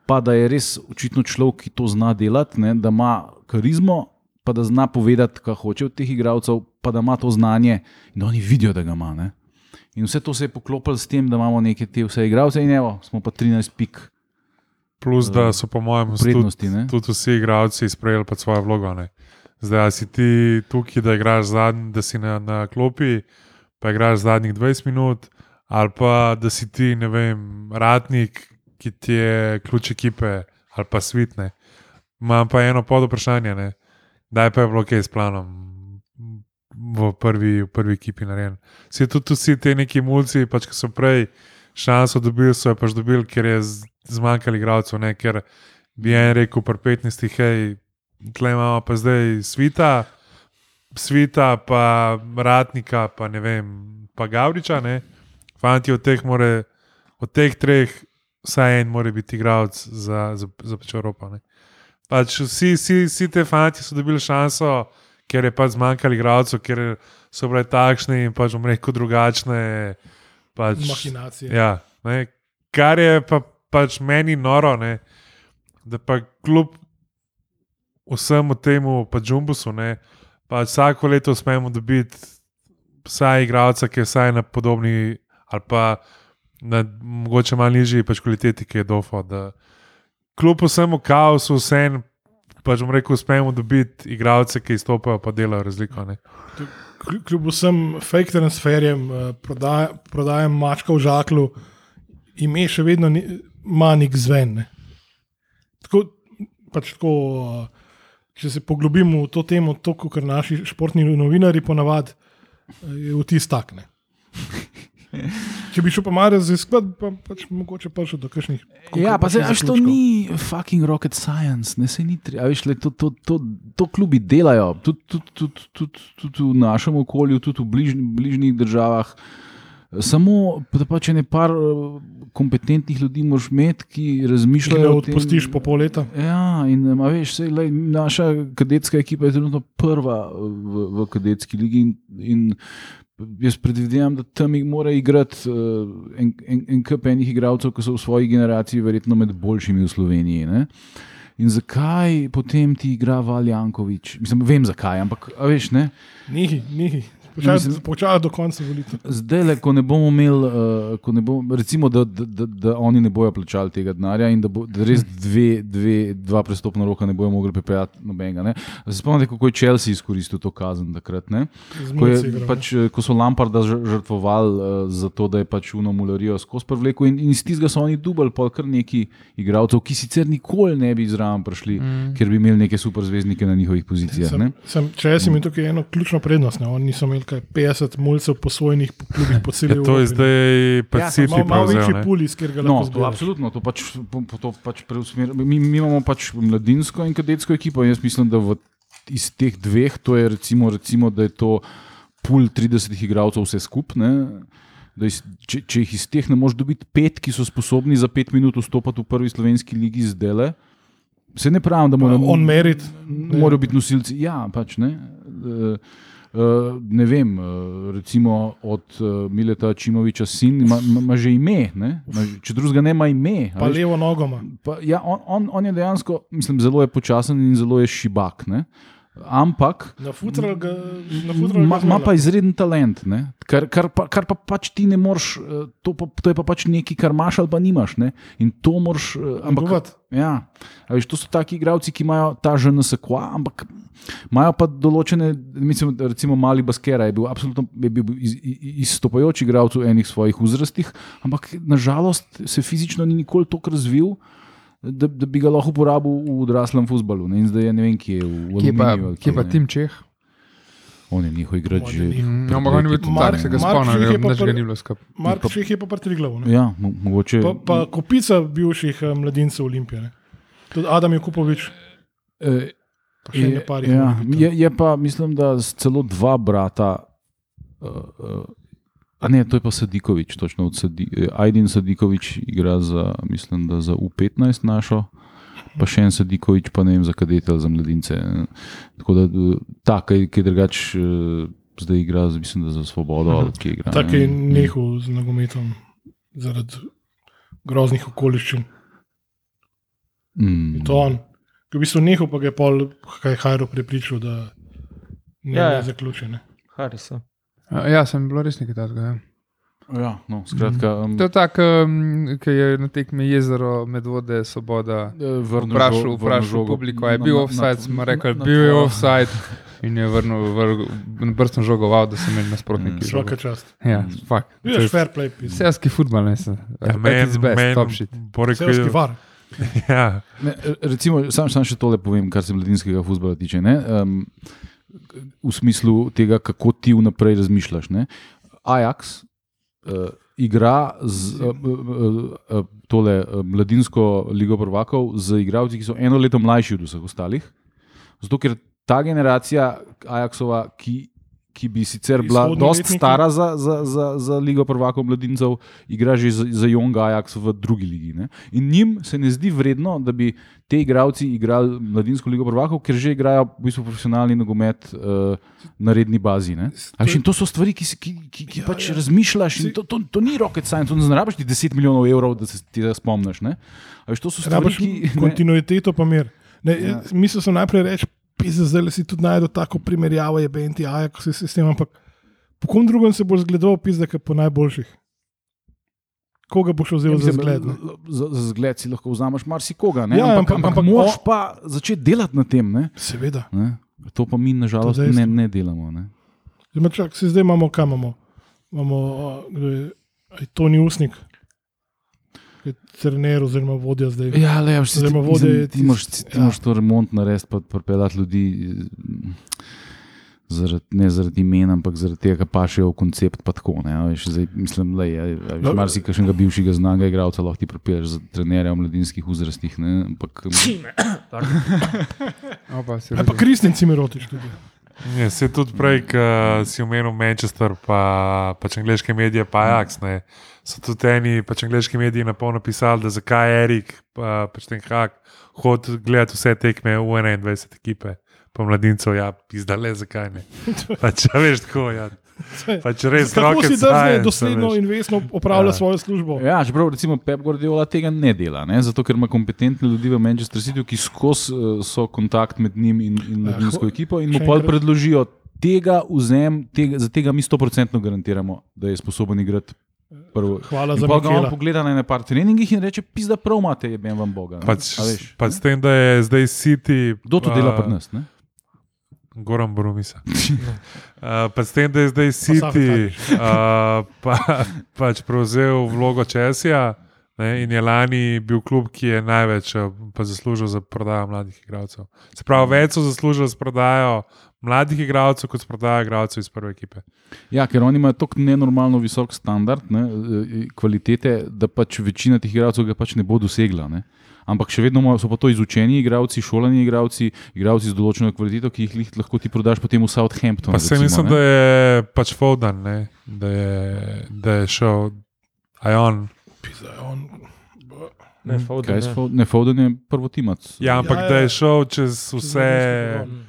pa da je res očitno človek, ki to zna delati, ne, da ima karizmo. Pa da zna povedati, kaj hoče od teh igralcev, pa da ima to znanje in da oni vidijo, da ga ima. Ne? In vse to se je poklopilo s tem, da imamo neke te vse igralce, in evo, smo pa 13 pik Plus, da so po mojem tudi, prednosti. ne. tudi vsi igralci sprejeli svojo vlogo. Ne. Zdaj, si ti tukaj, da igraš zadnji, da si na, na klopi, pa igraš zadnjih 20 minut, ali pa da si ti, ne vem, ratnik, ki ti je ključ ekipe ali pa svitne. Imam pa eno pod vprašanje, ne. Daj pa je bilo kaj s planom v prvi, v prvi ekipi narejen. Vsi vsi ti neki mulci, pač, ki so prej šanso dobili, so jo pač dobili, ker je zmanjkalo igralcev, ker bi en rekel, pri 15, hej, tle imamo pa zdaj svita, svita, pa ratnika, pa ne vem, pa Gavriča, ne. Fanti od teh, more, od teh treh, vsaj en mora biti igralec za, za, za pač Evropo. Ne. Pač vsi, vsi, vsi te fanti so dobili šanso, ker je pač zmanjkalo igralcev, ker so bile takšne in pač bom rekel drugačne. Pač, Mahinacije. Ja, ne, kar je pa, pač meni noro, ne, da pa kljub vsemu temu, pa Džumbusu, ne, pa vsako leto uspemo dobiti vsaj igralca, ki je vsaj na podobni ali pa na mogoče malo nižji pač kvaliteti, ki je dofo. Da kljub vsemu kaosu, vsem, pač bom rekel, uspemo dobiti igralce, ki izstopajo, pa delajo razliko. Ne. Kljub- vsem fake transferjem, eh, prodaja- prodajem mačka v žaklu, ime še vedno ni, ima nek zven. Ne. Tako, pač tako, če se poglobimo v to temo, to, kar naši športni novinari ponavadi, je vtis tak. Ne. Če bi šel pa malo raziskati, pa pač mogoče pa še do kakšnih. Ja, pa se, veš, to ni fucking rocket science, ne se ni treba. Veš, le, to, to, to, to klubi delajo, tudi, tudi, tudi, tudi, tudi v našem okolju, tudi v bližnji, bližnjih državah. Samo, da pa če ne par eh, kompetentnih ljudi moraš imeti, ki Če razmišljajo. tem- odpustiš po pol leta. Ja, in ima, veš, sej, lej, naša kadetska ekipa je trenutno prva v, v kadetski ligi. In, in jaz predvidevam, da tam jih mora igrati uh, en, en, en kup enih igralcev, ki so v svoji generaciji verjetno med boljšimi v Sloveniji. Ne? In zakaj potem ti igra Valjankovič? Mislim, vem zakaj, ampak veš, ne. Nihi, nihi. Mislim- Počasi do konca volitev. Zdaj, le, ko ne bomo imeli, uh, ko ne bomo, recimo, da, da, da, da oni ne bojo plačali tega denarja in da, bo, da res dve, dve, dva prestopna roka ne bojo mogli pripeljati nobenega. spomnite, kako je Chelsea izkoristil to kazen takrat? Ne? Ko, je, pač, eh, ko so Lamparda žr- žrtvovali uh, za to, da je pač uno mularijo skozi prevleko, in, in iz tistega so oni dubali pa kar neki igralcev, ki sicer nikoli ne bi zraven prišli, mm. ker bi imeli neke super zvezdnike na njihovih pozicijah. Sem, ne. sem, če jaz imam tukaj eno ključno prednost, ne? oni niso imeli kaj 50 mulcev posvojenih po klubih po celi Ja, to je zdaj pač Ja, Malo, večji pul, iz katerega No, lahko to, absolutno, to pač, to pač preusmer, mi, mi imamo pač mladinsko in kadetsko ekipo. in Jaz mislim, da v, iz teh dveh, to je recimo, recimo da je to pul 30 igralcev vse skupaj. Da iz, če, če jih iz teh ne moreš dobiti pet, ki so sposobni za pet minut vstopiti v prvi slovenski ligi zdaj, se ne pravim, da morajo On merit. morajo biti nosilci. Ja, pač ne. Uh, ne vem, uh, recimo od uh, Mileta Čimoviča sin ima, ima, že ime, ne? Ima, če drugega ne ima ime. Pa veš. levo nogoma. Pa, ja, on, on, on je dejansko, mislim, zelo je počasen in zelo je šibak. Ne? Ampak Na na ima pa izreden talent, ne? kar, kar, pa, kar pa pač ti ne moreš, eh, to, pa, to je pa pač nekaj, kar imaš ali pa nimaš. Ne? In to moraš. eh, Ampak, ja, a veš, to so taki igravci, ki imajo ta že NSK, ampak imajo pa določene, mislim, recimo Mali Baskera je bil absolutno je bil iz, iz, izstopajoč igralec v enih svojih uzrastih, ampak nažalost se fizično ni nikoli tako razvil. Da, da bi ga lahko uporabil v odraslem futbalu. Ne? In zdaj je ne vem, kje je v Kje pa, Aluminiju ali kje pa ne. Tim Čeh? On je njihov igrač On je že. njihov. Mm, Ampak on je bil tudi Mark- tak, se ga Mark spomnim, Ših je pa da ga pr- ni bilo skupaj. Mark Ših je pa pretriglav. Ja, mo mogoče. Pa, pa kopica bivših eh, mladincev Olimpije. Ne? Tudi Adam Jakupovič, eh, pa še je, nekaj parih. ja, mora biti je, je pa, mislim, da s celo dva brata. Uh, uh, A ne, to je pa Sadikovič, točno od Sadi, eh, Ajdin Sadikovič igra za, mislim, da za U15 našo, pa še en Sadikovič, pa ne vem za kadete ali za mladince. eh. Tako da eh, ta, ki je drugač, eh, zdaj igra, mislim, da za svobodo ali kje igra. Tako je nehal z nogometom zaradi groznih okoliščin. Mm. In To on. Ki v bistvu nehal, pa ga je pol kaj Hajro prepričal, da ne, Ja, ja, ja. ne zaključi. Ne? Harisa. Ja, sem bilo res nekaj takega. Ja. Ja, no, skratka, um, To je tako, um, ki je na tekmi jezero, medvode, svoboda. eh, Vprašal, vprašal žogo publiko, je bil offside, smo rekli, bil je offside. In je vrnil, brstno žogoval, da so imeli nasprotniki. žogo. Svaka čast. Ja, fakt. To Vidiš, je fair play, pis. Selski futbol, ne se. Ja, At men, its best, men, top shit. Selski var. ja, Ne, recimo, sam, sam še tole povem, kar se mladinskega futbola tiče. Ne? Um, v smislu tega, kako ti vnaprej razmišljaš. Ne? Ajax uh, igra z uh, uh, tole uh, mladinsko ligo prvakov z igralci, ki so eno leto mlajši od vseh ostalih. Zato, ker ta generacija Ajaxova, ki, ki bi sicer bila dosti letniki. stara za, za, za, za ligo prvakov mladincev, igra že za, za Young Ajax v drugi ligi. Ne? In njim se ne zdi vredno, da bi te igralci igrali mladinsko ligo prvakov, ker že igrajo v bistvu profesionalni nogomet uh, na redni bazi. ne. A veš, in to so stvari, ki, ki, ki, ki Ja, pač ja. razmišljaš. To, to, to ni rocket science, to ne rabiš ti 10 milijonov evrov, da se tega spomniš. ne. A Veš, to so stvari, Rabaš ki. ne- kontinuiteto pa mir. Ne, Ja. ja. Mislil sem najprej reči, pisa, zdaj si tudi najdel tako primerjavo, je BNT, Ajax, vse s tem, ampak po kom drugem se boš zgledal, pisa, kot po najboljših. Koga boš vzel za Mislim, zgled? ne? Za, za zgled si lahko vzameš marsikoga, ne? Ja, ampak, ampak- ampak, ampak moraš o- pa začeti delati na tem. Ne? Seveda. Ne? To pa mi, nažalost, ne, ne delamo. Ne? Zdaj, čak, se zdaj imamo, kam imamo? Imamo, a, je, a Toni Usnik, trener oziroma vodja zdaj. Ja, le, veš, ti, Oziroma ti, vode je ti, moraš, ti, ti ja. moraš to remont narediti, pa pripeljati ljudi. Zaradi, ne zaradi imena, ampak zaradi tega, ker pašejo v koncept. pa Tako, ne, a veš, zdaj, mislim, da je No, marsikajšnega bivšega znanga igralca lahko ti pripeleš za trenerja v mladinskih uzrastih. Ne, ampak, Opa, si Ali pa rekel. Kristjan Cimerotič tudi. Ja, se tudi prej, ko si omenil Manchester, pa pač angliške medije, pa Ajax. Ne, so tudi eni pač angliški mediji na polno pisali, da zakaj je Erik, pa, pač ten hak, hod gledati vse tekme v 21 ekipe, pa mladincev, ja, pizdale, zakaj ne. Pač, a veš, tako, ja. Pač res Kako si drzne dosledno veš. in vesno opravlja Ja. svojo službo? Ja, čeprav recimo Pep Guardiola tega ne dela, ne? zato ker ima kompetentne ljudi v Manchester Cityju, ki skozi uh, so kontakt med njim in, in Ja, mladinsko ho- ekipo in mu pol predložijo tega vzem, tega, za tega mi 100% garantiramo, da je sposoben igrati prvo. Hvala In za pol ga on Mikela. pogleda na ene par treningih in reče, pizda prav imate, jebem vam Boga. ne." Pač, pač s tem, da je zdaj City. Kdo to dela pri nas? Ne? Goran Boromisa. Uh, pa s tem, da je zdaj City uh, pa, pač prevzel vlogo Česija, Ne, in je lani bil klub, ki je največ eh, pa zaslužil za prodajo mladih igralcev. Se pravi, več so zaslužili za prodajo mladih igralcev, kot za prodajo igralcev iz prve ekipe. Ja, ker oni imajo tako nenormalno visok standard ne, eh, kvalitete, da pač večina teh igralcev ga pač ne bo dosegla. Ne. Ampak še vedno so pa to izučeni igralci, šolani igralci, igralci z določeno kvaliteto, ki jih lih- lahko ti prodaš potem v Southampton. Pa se recimo, mislim, ne. da je pač Foden, ne, da, je, da je šel, a je on. Ne, Foden, Kaj ne. Foden? Ne, Foden je prvotimac. Ja, ampak Ja, ja, da ja. je šel čez vse.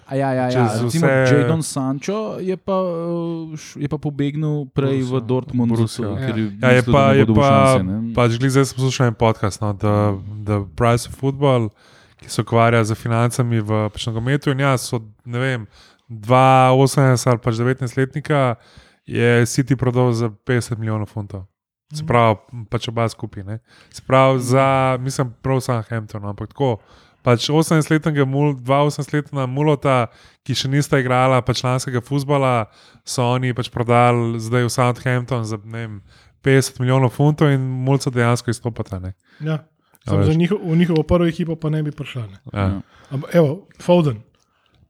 A ja, ja, ja. Čez Recimo, vse- Jadon Sancho je pa, uh, je pa pobegnil prej v Borussia. Dortmund, Borussia. Ja. ker je, Ja, je mislil, pa, da je pa šanse, ne. pač glede zdaj sem poslušal en podcast, no, The, The Price of Football, ki se ukvarja z financami v pač nogometu. In ja, so, ne vem, 2,18 ali pač 19 letnika je City prodal za 50 milijonov funtov. Se pravi, pač oba skupaj. Se pravi, za, mislim, prav Southampton, ampak tako. Pač 18-letnega, mul- 2-18-letna mulota, ki še nista igrala pač lanskega futbola, so oni pač prodali zdaj v Southampton za vem, 50 milijonov funtov in mulca dejansko izstopata. Ne? ja. Za njiho, v njihovo prvo ekipo pa ne bi prišla. Ne. Ja. Ja. Ampak, evo, Foden,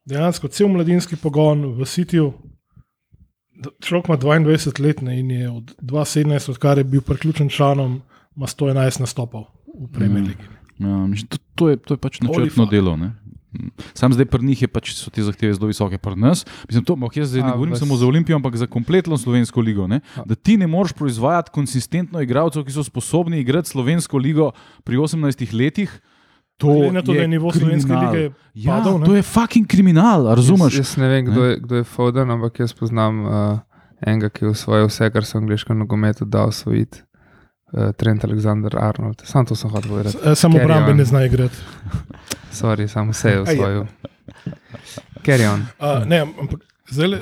dejansko cel mladinski pogon v Sitiju. Človek ima 22 let ne, in je od 2017, odkar je bil priključen članom, ima 111 nastopov v Premier League. Ja, mislim, to, to, je, to je pač načrtno delo. Ne? Sam zdaj pri njih je pač, so te zahteve zelo visoke, pri nas. Mislim, to, ok, jaz zdaj ne govorim vas- samo za Olimpijo, ampak za kompletno slovensko ligo. Ne? Da ti ne moreš proizvajati konsistentno igralcev, ki so sposobni igrati slovensko ligo pri 18 letih. To Glede na to, da je nivo slovenske kriminal. lige Ja, padel, ne. to je fucking kriminal, razumeš? Jaz, jaz ne vem, kdo je, kdo je Foden, ampak jaz poznam uh, enega, ki je usvojil vse, kar so v angliškem nogometu dal svojit. Uh, Trent Alexander Arnold. Sam to sem hotel povedati. Samo obrambe ne zna igrati. Sorry, samo vse je Aj, usvojil. Carry on. Uh, ne, ampak zdaj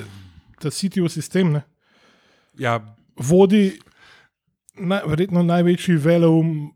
ta Cityjev sistem ne, Ja, vodi na, verjetno največji veleum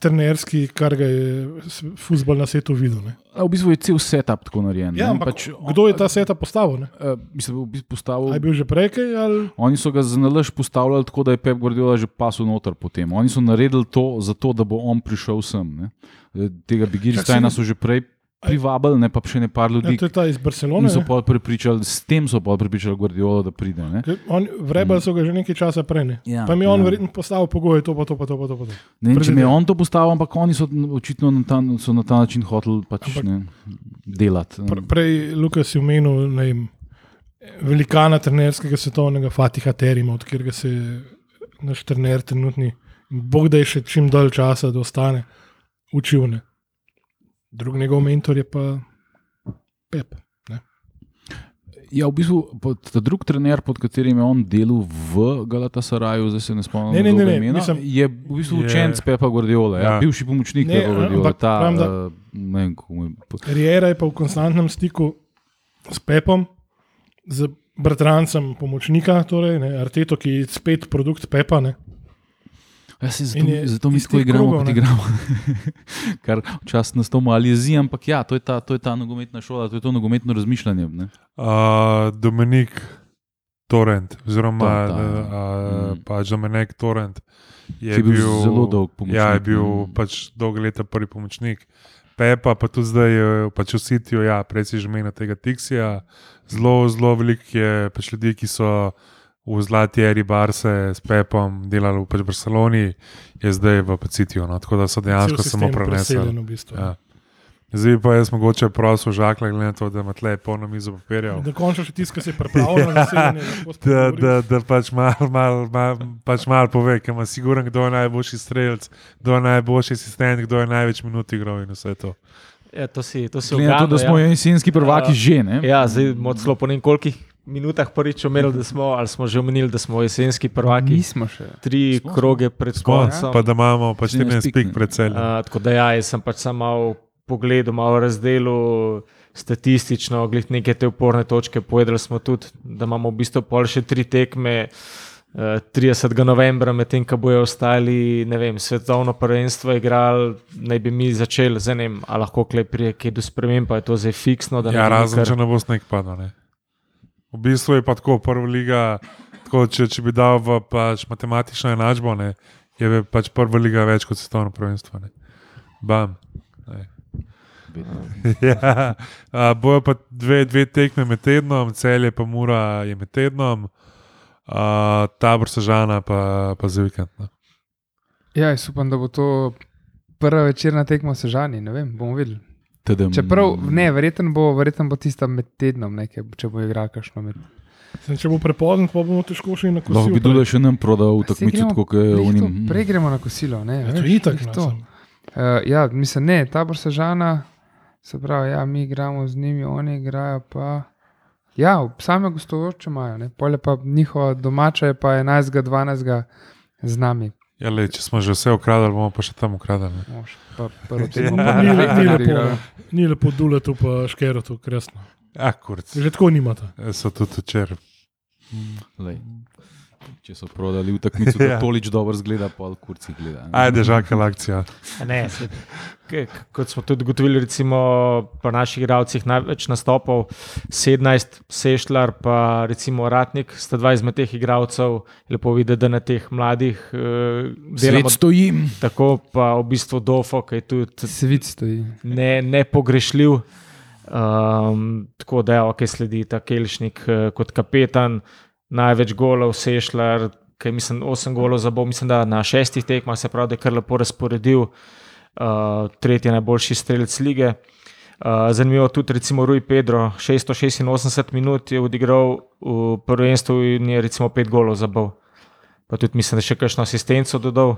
trenerski, kar ga je futbol na svetu videl. Ne. A V bistvu je cel setup tako narejen. Ja, pač, kdo je ta seta postavil? Ne? Uh, mislim, v bistvu postavil, A je bil že prej kaj? Ali? Oni so ga za nalaž postavljali tako, da je Pep Guardiola že pasul noter potem. Oni so naredili to, zato, da bo on prišel sem. Ne? E, Tega Bigirsteina so že prej privabili, ne pa še ne par Ja, ljudi. to je ta iz Barcelone. So pa prepričali, s tem so pa prepričali Guardiola, da pride. Ne, On, vrebali so ga že nekaj časa prej. Ne. Ja, pa mi je on ja. verjetno postavil pogoje, to pa to, pa to, pa to. Pa to. ne vem, če mi je on to postavil, ampak oni so očitno na ta, so na ta način hoteli pač, Ampak- ne, delati. Pr prej Lukas je omenil vem, velikana trenerskega svetovnega Fatiha Terima, od katerega se naš trener trenutni, bog da je še čim dalj časa, da ostane učil. Ne. Drug njegov mentor je pa Pep. Ne. Ja, v bistvu pod, ta drug trener, pod katerim je on delal v Galatasaraju, zdaj se ne spomnim, Ne, ne, ne, ne, imena, mislim- je v bistvu Je- učenec Pepa Guardiola, ja. Ja. Bivši pomočnik Ne, Pepa Guardiola. ampak Ta, pravim, da- uh, ne vem, kako je- Riera je pa v konstantnem stiku s Pepom, z bratrancem pomočnika, torej, ne, Arteto, ki je spet produkt Pepa. Ne. Ja, se, zato, je zato mi tako igramo, krogov, kot igramo. Kar včasih nas to malo jezi, ampak ja, to je, ta, to je ta nogometna šola, to je to nogometno razmišljanje. Ne? uh, Dominik Torrent, oziroma Ta, ta, uh, mm. pač Dominik Torrent je, je bil zelo dolg pomočnik, Ja, je bil pač dolgo leta prvi pomočnik. Pepa, pa tudi zdaj eh, pač v Sitiju, ja, prej si že menil tega Tixija. Zelo, zelo veliko je pač ljudi, ki so v zlati eri Barse s Pepom delali v pač Barceloni, je zdaj v Pacitiju. No, tako da so dejansko samo prenesli. V bistvu. Ja. Zdaj pa jaz mogoče prosil žakla, glede na to, da ima tle polno mizo papirjev. Da končno še tiska se pripravlja na zasedanje. lahko Da, da, da pač malo mal, mal, pač mal pove, ker ima siguren, kdo je najboljši strelec, kdo je najboljši asistent, kdo je največ minut igral in vse to. Ja, to si, to si Glede na to, da smo ja. jesenski prvaki A, že. Ne? Ja, zdaj smo celo po nekolikih minutah prvič omenili, da smo, ali smo že omenili, da smo jesenski prvaki. Nismo še. Tri Smo, kroge pred koncem. pa da imamo pač 14 14 pik, pred celjem. Uh, tako da ja, jaz sem pač samo malo pogledal, malo razdelil statistično, gled neke te uporne točke. Povedali smo tudi, da imamo v bistvu pol še tri tekme. Uh, 30. novembra, medtem ko bojo ostali, ne vem, svetovno prvenstvo igrali, naj bi mi začeli, zdaj ne vem, ali lahko klej prije, kaj do sprememb, pa je to zdaj fiksno. Ja, razen kar- če ne bo sneg padal. Ne. V bistvu je pa tako, prva liga, tako, če, če bi dal v pač matematično enačbo, ne, je pač prva liga več kot svetovno prvenstvo. Ne. Bam. Ne. ja, a, bojo pa dve, dve tekme med tednom, cel je pa mura je med tednom, a, tabor sežana pa, pa za vikend. no. Ne. Ja, jaz upam, da bo to prva večerna tekma Sežani. Ne vem, bomo videli. Tedem, Čeprav, ne, verjetno bo, verjetno bo tista med tednom, nekaj, če bo igral kakšno med. Sem, če bo prepozno, pa bomo težko šli na kosilo. Lahko bi tudi še nam prodal tekmico, gremo- tako kot je to, unim. Prej gremo na kosilo. Ne, Ja, to je itak. no, to. Uh, ja, mislim, ne, tabor Sežana, se pravi, ja, mi igramo z njimi, oni igrajo pa. Ja, same gostujoče imajo, ne, polje pa njihova domača je pa 11. 12. z nami. Ja, lej, če smo že vse ukradli, bomo pa še tam ukradli. Ni- pa Ni, le- ni lepo, duletu, pa škerotu, kresno. Ja, kurc. Že tako nimata. So tudi včeraj. Če so prodali v tekmico, da Ja. tolič dobro zgleda, pa kurci gleda. ne. Ajde, žakala akcija. Ne, se, kot smo tudi ugotovili, recimo pri naših igralcih največ nastopov, 17, Sešljar, pa recimo Ratnik, sta dva izmed teh igralcev. Lepo videti, da na teh mladih uh, delamo Svet stoji. tako, pa v bistvu Dofo, ki je tudi Svic stoji. ne, nepogrešljiv. Um, tako da je ok, sledi ta Kelšnik uh, kot kapetan, največ golov, Sešljar, ki je mislim 8 golov za bo, mislim, da na šestih tekmah se pravi, da je kar lepo razporedil, uh, tretji najboljši strelec lige. Uh, zanimivo tudi, recimo, Rui Pedro, 686 minut je odigral v prvenstvu in je recimo 5 golov za bo. Pa tudi mislim, da je še kakšno asistenco dodal.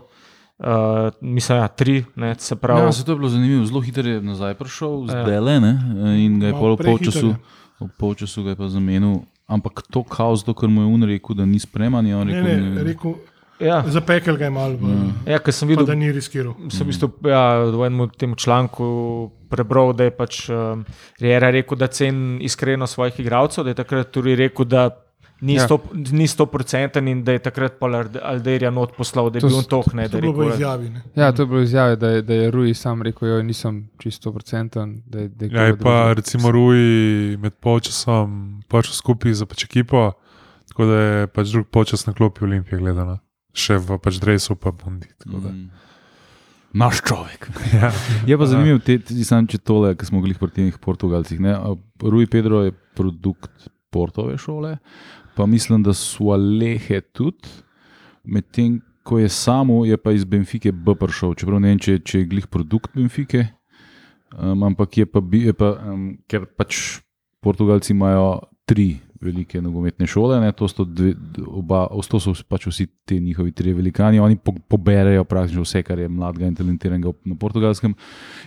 Uh, mislim, da ja, tri, ne, se pravi. Ja, se to je bilo zanimivo. Zelo hitro je nazaj prišel, Ja. zdaj le, ne? in ga je Malo pol v prehiter polčasu, je. v polčasu ga je pa zamenil. Ampak to kaos, to, kar mu je on rekel, da ni spreman, je on Ne, rekel, ne, rekel, Ja, zapekel ga je malo, ja ker sem pa videl, da ni riskiral. sem v bistvu ja, v enem tem članku prebral, da je pač Riera rekel, da ceni iskreno svojih igralcev, da je takrat tudi rekel, da ni Ja. sto- ni stoprocenten in da je takrat pol Alde- Alderija not poslal, da je To bil on tok, ne, To da je je bilo izjavi. Ne. Ja, to je bilo izjave, da je, da je Rui sam rekel, da nisem čisto procenten. Da je, da je Ja, je pa drugega. recimo Rui med polčasom počel skupaj za pač ekipo, tako da je pač drug počas na klopi Olimpije gledano. Še v pač Dresu pa Bundi. tako da. Mm. Naš človek. Ja. Je pa zanimivo, te, te, sam, če tole, ki smo bili pri teh Portugalcih. Ne? Rui Pedro je produkt Portove šole, pa mislim, da so Alehe tudi, medtem ko je samo, je pa iz Benfike B prišel. Čeprav ne vem, če, če je glih produkt Benfike, um, ampak je pa, bi- je pa um, ker pač Portugalci imajo tri velike nogometne šole, ne, to, sto dve, oba, to so pač vsi ti njihovi tri velikani, oni po, poberejo praktično vse, kar je mladega in talentiranega na portugalskem.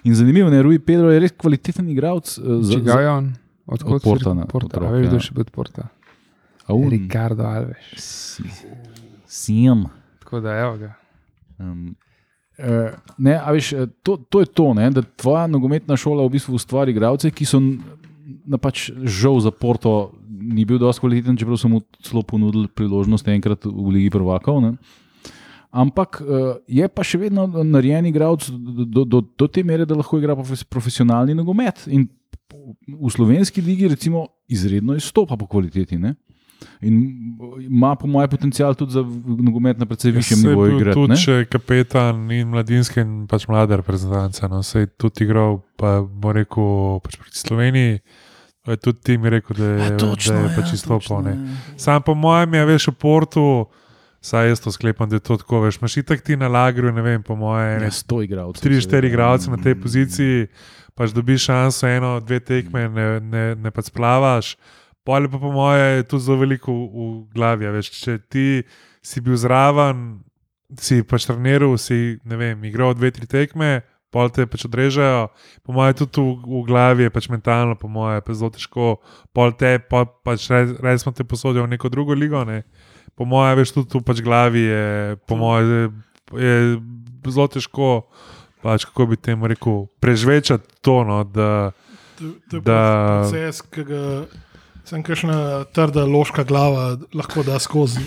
In zanimivo je, Rui Pedro je res kvaliteten igralec. eh, za- je on? Odkot Od Porta, ne, Porta. otrok, A veš, ja. kdo še od Porta? Un- Ricardo Alves. Si- Siem. Tako da evo ga. Um, uh, ne, veš, eh, to, to je to, ne, da tvoja nogometna šola v bistvu ustvari igralce, ki so na pač žal za Porto ni bil dovolj kvaliteten, čeprav so mu celo ponudili priložnost enkrat v Ligi prvakov. Ne. Ampak uh, je pa še vedno narejen igralec do, do, do, do te mere, da lahko igra profes, profesionalni nogomet. In v slovenski ligi, recimo, izredno izstopa po kvaliteti. Ne? In ima, po mojem, potencial tudi za nogomet na precej višjem Saj je nivoju igrati. Tudi ne? če kapetan in mladinske in pač mlade reprezentance. No, se je tudi igral, pa bo rekel, pač proti Sloveniji. Tudi tim rekel, da je, Ja, točno, da je ja, pač izstopal. ja. Sam po mojem je veš v Portu, saj jaz to sklepam, da je to tako. Veš, imaš itak ti na lagru, ne vem, po mojem, Ja, sto igralcev. tri, seveda. štiri igralce na tej Mm. poziciji, pač dobiš šanso, eno, dve tekme, ne, ne, ne pa splavaš. Pole pa po moje je tu zelo veliko v, v glavi. Veš, če ti si bil zraven, si pač treniral, si ne vem, igral dve, tri tekme. Pol te pač odrežejo, po mojem, tudi v, v glavi je pač mentalno, po mojem, pa zelo težko. Pol te, pa, pač res smo te posodili v neko drugo ligo. Ne. Po mojem, veš, tudi tu pač glavi je, po mojem, je zelo težko, pač, kako bi temu rekel, prežvečati to. No, da, To, to je Da- proces, ki ga sem kakšna trda loška glava lahko da skozi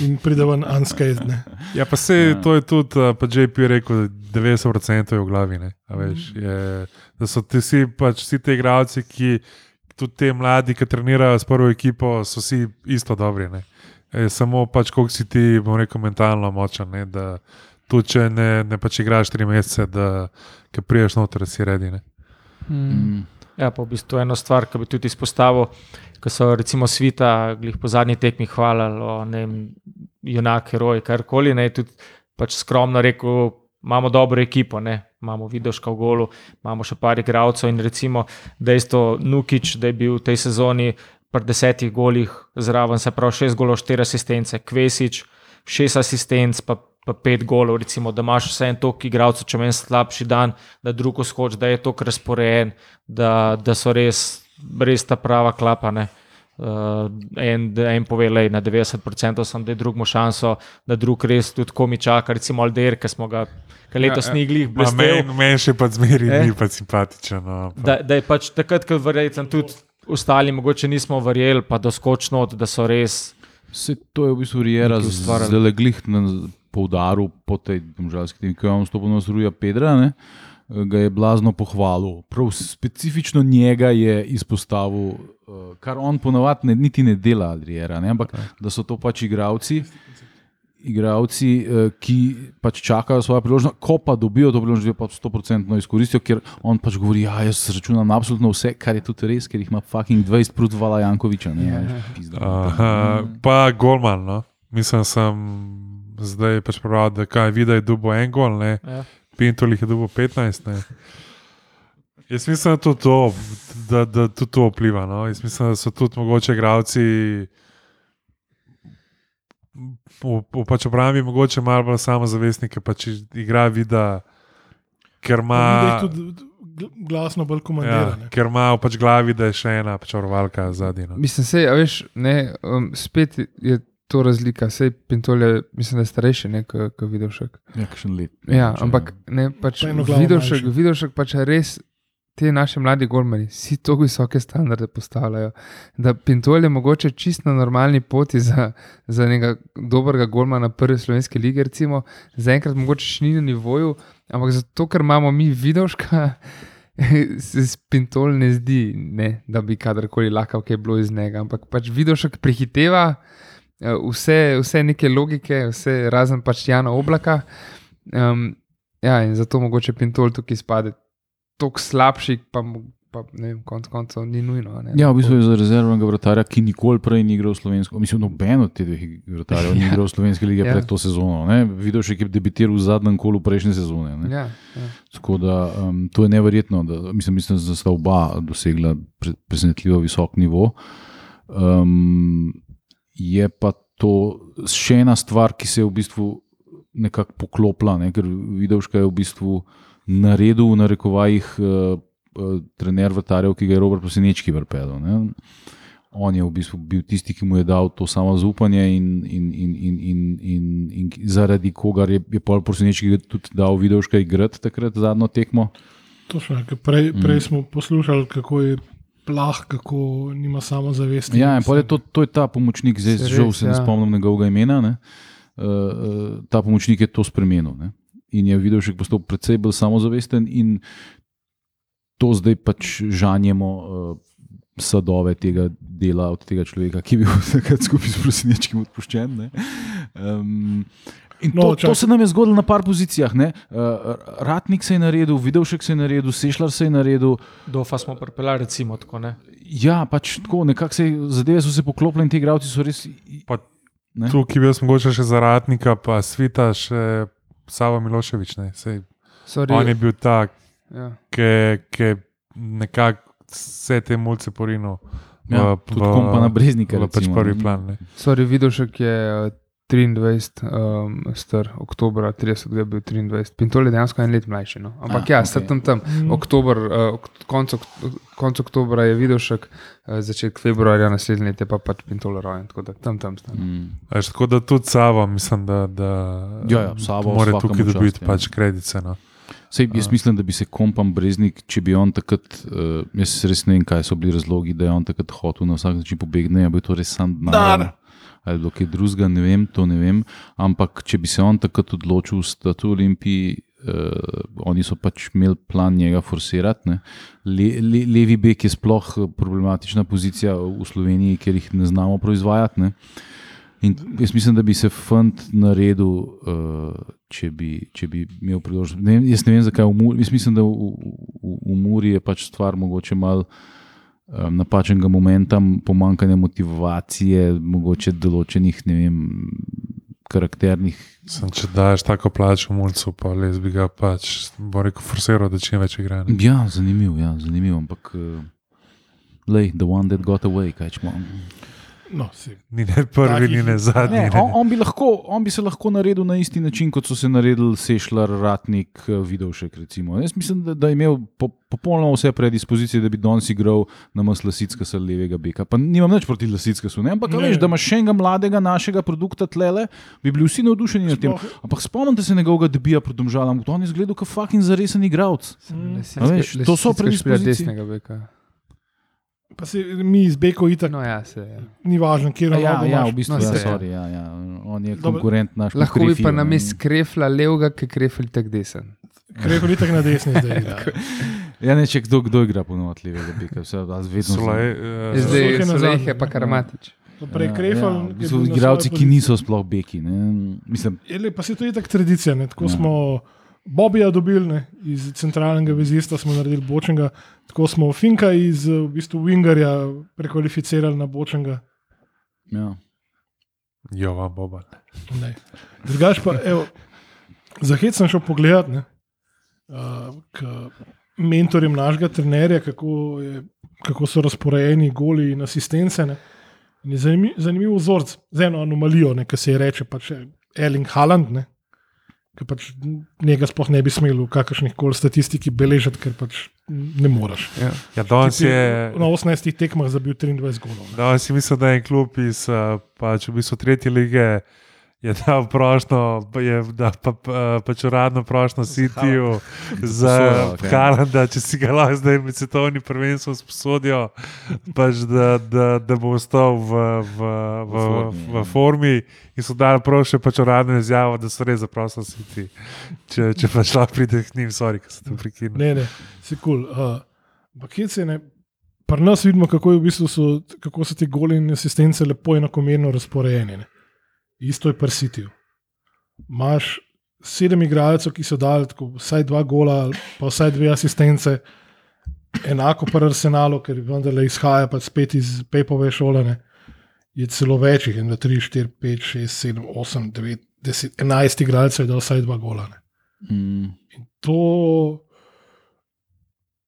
in pride ven unscathed. ne. ja, pa se Ja. to je tudi, pa JP je rekel, da 90% je v glavi. Ne, a veš, je, da so ti vsi, pač, vsi ti igralci, ki tudi ti mladi, ki trenirajo s prvo ekipo, so vsi isto dobri. Ne. Je samo pač, koliko si ti, bom rekel, mentalno močen. Ne, da tudi če ne, ne pač igraš tri mesece, da ki priješ noter, si redi. Ne. Mm. Ja, pa v bistvu eno stvar, ki bi tudi izpostavil, ko so recimo svita, glih po zadnji tekmi hvalili, o, ne vem, junak, heroj, karkoli. Ne, tudi pač skromno rekel, imamo dobro ekipo, ne, imamo Vidoška v golu, imamo še par igralcev in recimo dejstvo Nukič, da je bil v tej sezoni pri desetih golih zraven, se pravi šest golov, štiri asistence, Kvesič, šest asistenc, pa, pa pet golov, recimo, da imaš vse en tok igralcev, če meni slabši dan, da drugo skoč, da je tok razporejen, da, da so res, res ta prava klapa. Ne. Uh, en, da en pove, da na 90% sem, da je drug mu šanso, da drug res tudi komi čaka, recimo Alder, ki smo ga ki letos Ja, ja. ja, ni glih Ma blestel. Meni men še pa zmeri Eh? ni pa simpatičen. No, pa. Da, da je pač takrat, ko verjetno tudi ostali, mogoče nismo verjeli, pa doskočno, da so res. Se to je v bistvu Rijera Nekaj ustvarjali. zdaj le glih na poudaru po tej domžalski temi, ki je on stopil na Zruja Pedra. Ne? Ga je blazno pohvalil. Prav specifično njega je izpostavil, eh, kar on ponavadi ne, niti ne dela, Adriera, ne? ampak da so to pač igravci, igravci, eh, ki pač čakajo svojo priložnost, ko pa dobijo to priložnost, jo pa 100% izkoristijo, ker on pač govori, da jaz računam na absolutno vse, kar je tudi res, ker jih ima fucking 20 prut Vala Jankoviča. Ne, Ja. veš, pizda. Aha, pa Golman. No. Mislim, sem zdaj pač prebral, da kaj vidi, da je dubo en gol, ne. Ja. Pintol jih je dubo 15. Ne. Jaz mislim, da, tudi to, da, da tudi to vpliva. No. Jaz mislim, da so tudi mogoče igravci. V, v pač obrambi mogoče malo bolj samozavestni, ker pač igra vida, ker ima. Glasno bolj Ja, komandirane. ker ima v pač glavi, da je še ena pač varovalka zadnja. No. Mislim, se, veš, ne, um, spet je to razlika. Sej Pintol je, mislim, da je starejši, ne, kot Vidovšek. Ja, kakšen let. Ja, Če- ampak ne, pač Pa Vidovšek, manjši. Vidovšek pač res. Te naše mladi golmani, vsi tako visoke standarde postavljajo, da Pintol je mogoče čist na normalni poti za, za nekega dobrega golmana prve slovenske lige, recimo, zaenkrat mogoče še ni na nivoju, ampak zato, ker imamo mi vidovška, se s Pintol ne zdi, ne, da bi kadarkoli lahko kaj bilo iz njega, ampak pač vidovšek prehiteva eh, vse, vse neke logike, vse razen pač Jana Oblaka. Um, ja, in zato mogoče Pintol tukaj izpade tako slabši, pa, pa ne vem, konec koncev ni nujno. Ne, Ja, v bistvu je za rezervnega vratarja, ki nikoli prej ni igral slovensko. Mislim, noben od teh dveh vratarjev ni igral v slovenski lige Ja. pred to sezono. Ne? Videl še, ki je debitiral v zadnjem kolu prejšnje sezone. Ne? Ja, ja. Tako da um, to je neverjetno. Da, mislim, mislim, da sta oba dosegla pre, presenetljivo visok nivo. Um, je pa to še ena stvar, ki se je v bistvu nekako poklopila, ne? ker Vidovška je v bistvu naredil, v narekovajih, uh, uh, trener vrtarjev, ki ga je Robert Posenečki vrpel. On je v bistvu bil tisti, ki mu je dal to samo zaupanje, in, in, in, in, in, in, in zaradi kogar je, je pol Posenečki tudi dal Vidovška igrati takrat zadnjo tekmo. Točno, ker prej, Mm. prej smo poslušali, kako je plah, kako nima samozavesti. Ja, in je to, to je ta pomočnik, zdaj Se žal se ne ja. spomnim njegovega imena. Ne? Uh, uh, ta pomočnik je to spremenil. Ne? In je videl, da je postal precej bolj samozavesten, in to zdaj pač žanjemo uh, sadove tega dela od tega človeka, ki je bil takrat skupaj s prosinečkim odpuščen. ne. Um, In to, No, to čakaj. se nam je zgodilo na par pozicijah. ne. Uh, Ratnik se je naredil, Vidovšek se je naredil, Sešljar se je naredil. Dofa smo pripeljali, recimo tako. Ne? Ja, pač tako, nekako se zadeve so se poklopile in ti igravci so res. Pa Ne? Tukaj bi jaz mogoče še za Ratnika, pa Svita, še Savo Miloševič. Ne, Sej, Sorry, on je bil tak, ja. ki ki je nekako vse te mulce porinil. Ja, tudi kompa na Breznika, v pač recimo, prvi ne. plan. Ne. Sorry, Vidovšek je eh, 23, um, star, oktober 30, je bil 23, Pintol je dejansko en let mlajši. No. Ampak Ah, ja, okay. tam tam. Mm. Oktober, uh, ok- konec oktobra je Vidovšek, uh, začetek februarja naslednje leto pa pač Pintol rojen, tako da tam tam sta. Mm. Veš, tako da tudi Savo, mislim, da, da Ja, ja, Savo mora tukaj čast, dobiti ja. pač kredice. No. Sej, jaz mislim, da bi se kompam Breznik, če bi on takrat, uh, jaz res ne vem, kaj so bili razlogi, da je on takrat hotel na vsak način pobegni, ali bi to res sam denar. Ali bilo kaj drugega, ne vem, to ne vem. Ampak če bi se on takrat odločil stati v Olimpiji, uh, oni so pač imeli plan njega forsirati. ne. Le, le, levi bek je sploh eh, problematična pozicija v Sloveniji, ker jih ne znamo proizvajati. Ne. In jaz mislim, da bi se fant naredil, uh, če, bi, če bi imel priložnost. Ne, jaz ne vem, zakaj v Muri. Jaz mislim, da v, v, v Muri je pač stvar mogoče malo um, napačnega momenta, pomankanja motivacije, mogoče določenih, ne vem, karakternih. Sem, če daš tako plačo mulcu, pa res bi ga pač, bo rekel, forsiral, da čim več igra. ne. Ja, zanimiv, ja, zanimiv, ampak. Uh, Lej, the one that got away, kaj čemo. No, si. Ni ne prvi, Takih- ni ne zadnji. Ne, Ne, on, on, bi lahko, on bi se lahko naredil na isti način, kot so se naredili Sešljar, Ratnik, eh, Vidovšek. Recimo. Jaz mislim, da, da je imel po, popolnoma vse predispozicije, da bi danes igral na Maslasicka s levega beka. Pa nimam nič proti Lasicka, ampak Ne. ne. veš, da imaš še enega mladega našega produkta tlele, bi bili vsi navdušeni nad tem. Sploh- Ampak spomnite se njegovega debija pred domžalom, on je izgledal kot fucking zaresen igralec. A veš, to so predispozicije. Pa si mi iz Beko itak, no, ja, se, ja. ni važno, kje Ja, ja, imaš. v bistvu No, no, ja, se, ja. sorry, ja, ja. On je konkurent naš. Lahko bi pa Krefiju, na ne. mestu krefla levega, ki krefli tak desen. Krepko itak na desni zdaj. igra. Ja, ne, če kdo, kdo igra beka, vse vedno. Sulej, znam. eh, Zdaj Sulej so nazadnje, lehe, pa ne. karamatič. Pa Ja, Krefel. ja, v bistvu Igralci, ki niso sploh beki. Ne. Mislim, Ele, pa se to je tako tradicija. Ne? Tako Ja. ja. smo Bobija dobili, ne? iz centralnega vezista smo naredili bočnega, tako smo Finka iz v bistvu Wingerja prekvalificirali na bočnega. ja. Jovan Boban. Ne. Drugač pa, evo, za hec sem šel pogledat, ne, uh, k mentorjem našega trenerja, kako, je, kako so razporejeni goli in asistence. Ne. In je zanimiv, zanimiv vzorc z eno anomalijo, ki se je reče pač Erling Haaland. Ne. Ki pač njega sploh ne bi smel v kakršnih koli statistiki beležiti, ker pač ne moreš. Ja. Ja, je. Na 18 tekmah zabil 23 golov. Danes si mislim, da je en klub iz eh, pač v bistvu tretje lige. Je dal prošlo, je da pa, pa, pač uradno prošlo Cityju za ok. Halanda, če si ga lahko zdaj med svetovnim prvenstvom sposodijo, pač da, da, da bo ostal v, v, v, v, v formi. In so dali prošlo pač uradno izjavo, da so res zaprosili City. Če, če pač lahko pride k njim, sorry, ker se to prekine. Ne, ne, si kul. Cool. Uh, ne. Pri nas vidimo, kako, je v bistvu so, kako so ti goli in asistence lepo enakomerno razporejeni. Ne. Isto je pri Sitiju. Imáš sedem igralcev, ki so dali tako, vsaj dva gola, pa vsaj dve asistence, enako pri Arsenalu, ker vendarle izhaja pa spet iz Pepove šole. Ne. Je celo več, jih je 3, 4, 5, 6, 7, 8, 9, 10, 11 igralcev, je dal vsaj dva gola. Mm. To,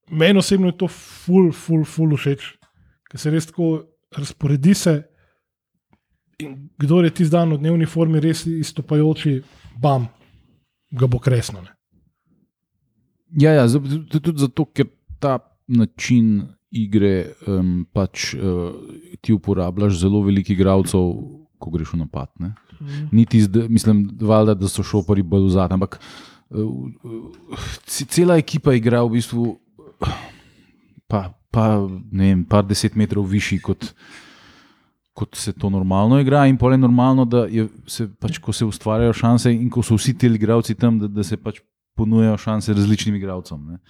meni osebno je to ful, ful, ful všeč, ker se res tako razporedi se. In kdo je tisti dan v dnevni formi res izstopajoči, bam, ga bo kresno. Ne. Ja, ja z- tudi zato, ker ta način igre um, pač uh, ti uporabljaš zelo veliko igralcev, ko greš v napad. Ne? Niti, zda, mislim, valjda, da so šopari bolj vzad, ampak uh, uh, ce- cela ekipa igra v bistvu pa, pa ne vem, par deset metrov višji kot. Kot se to normalno igra, in pol je normalno, da je se, pač, ko se ustvarjajo šanse, in ko so vsi ti igralci tam, da, da se pač ponujajo šanse različnim igralcem. ne.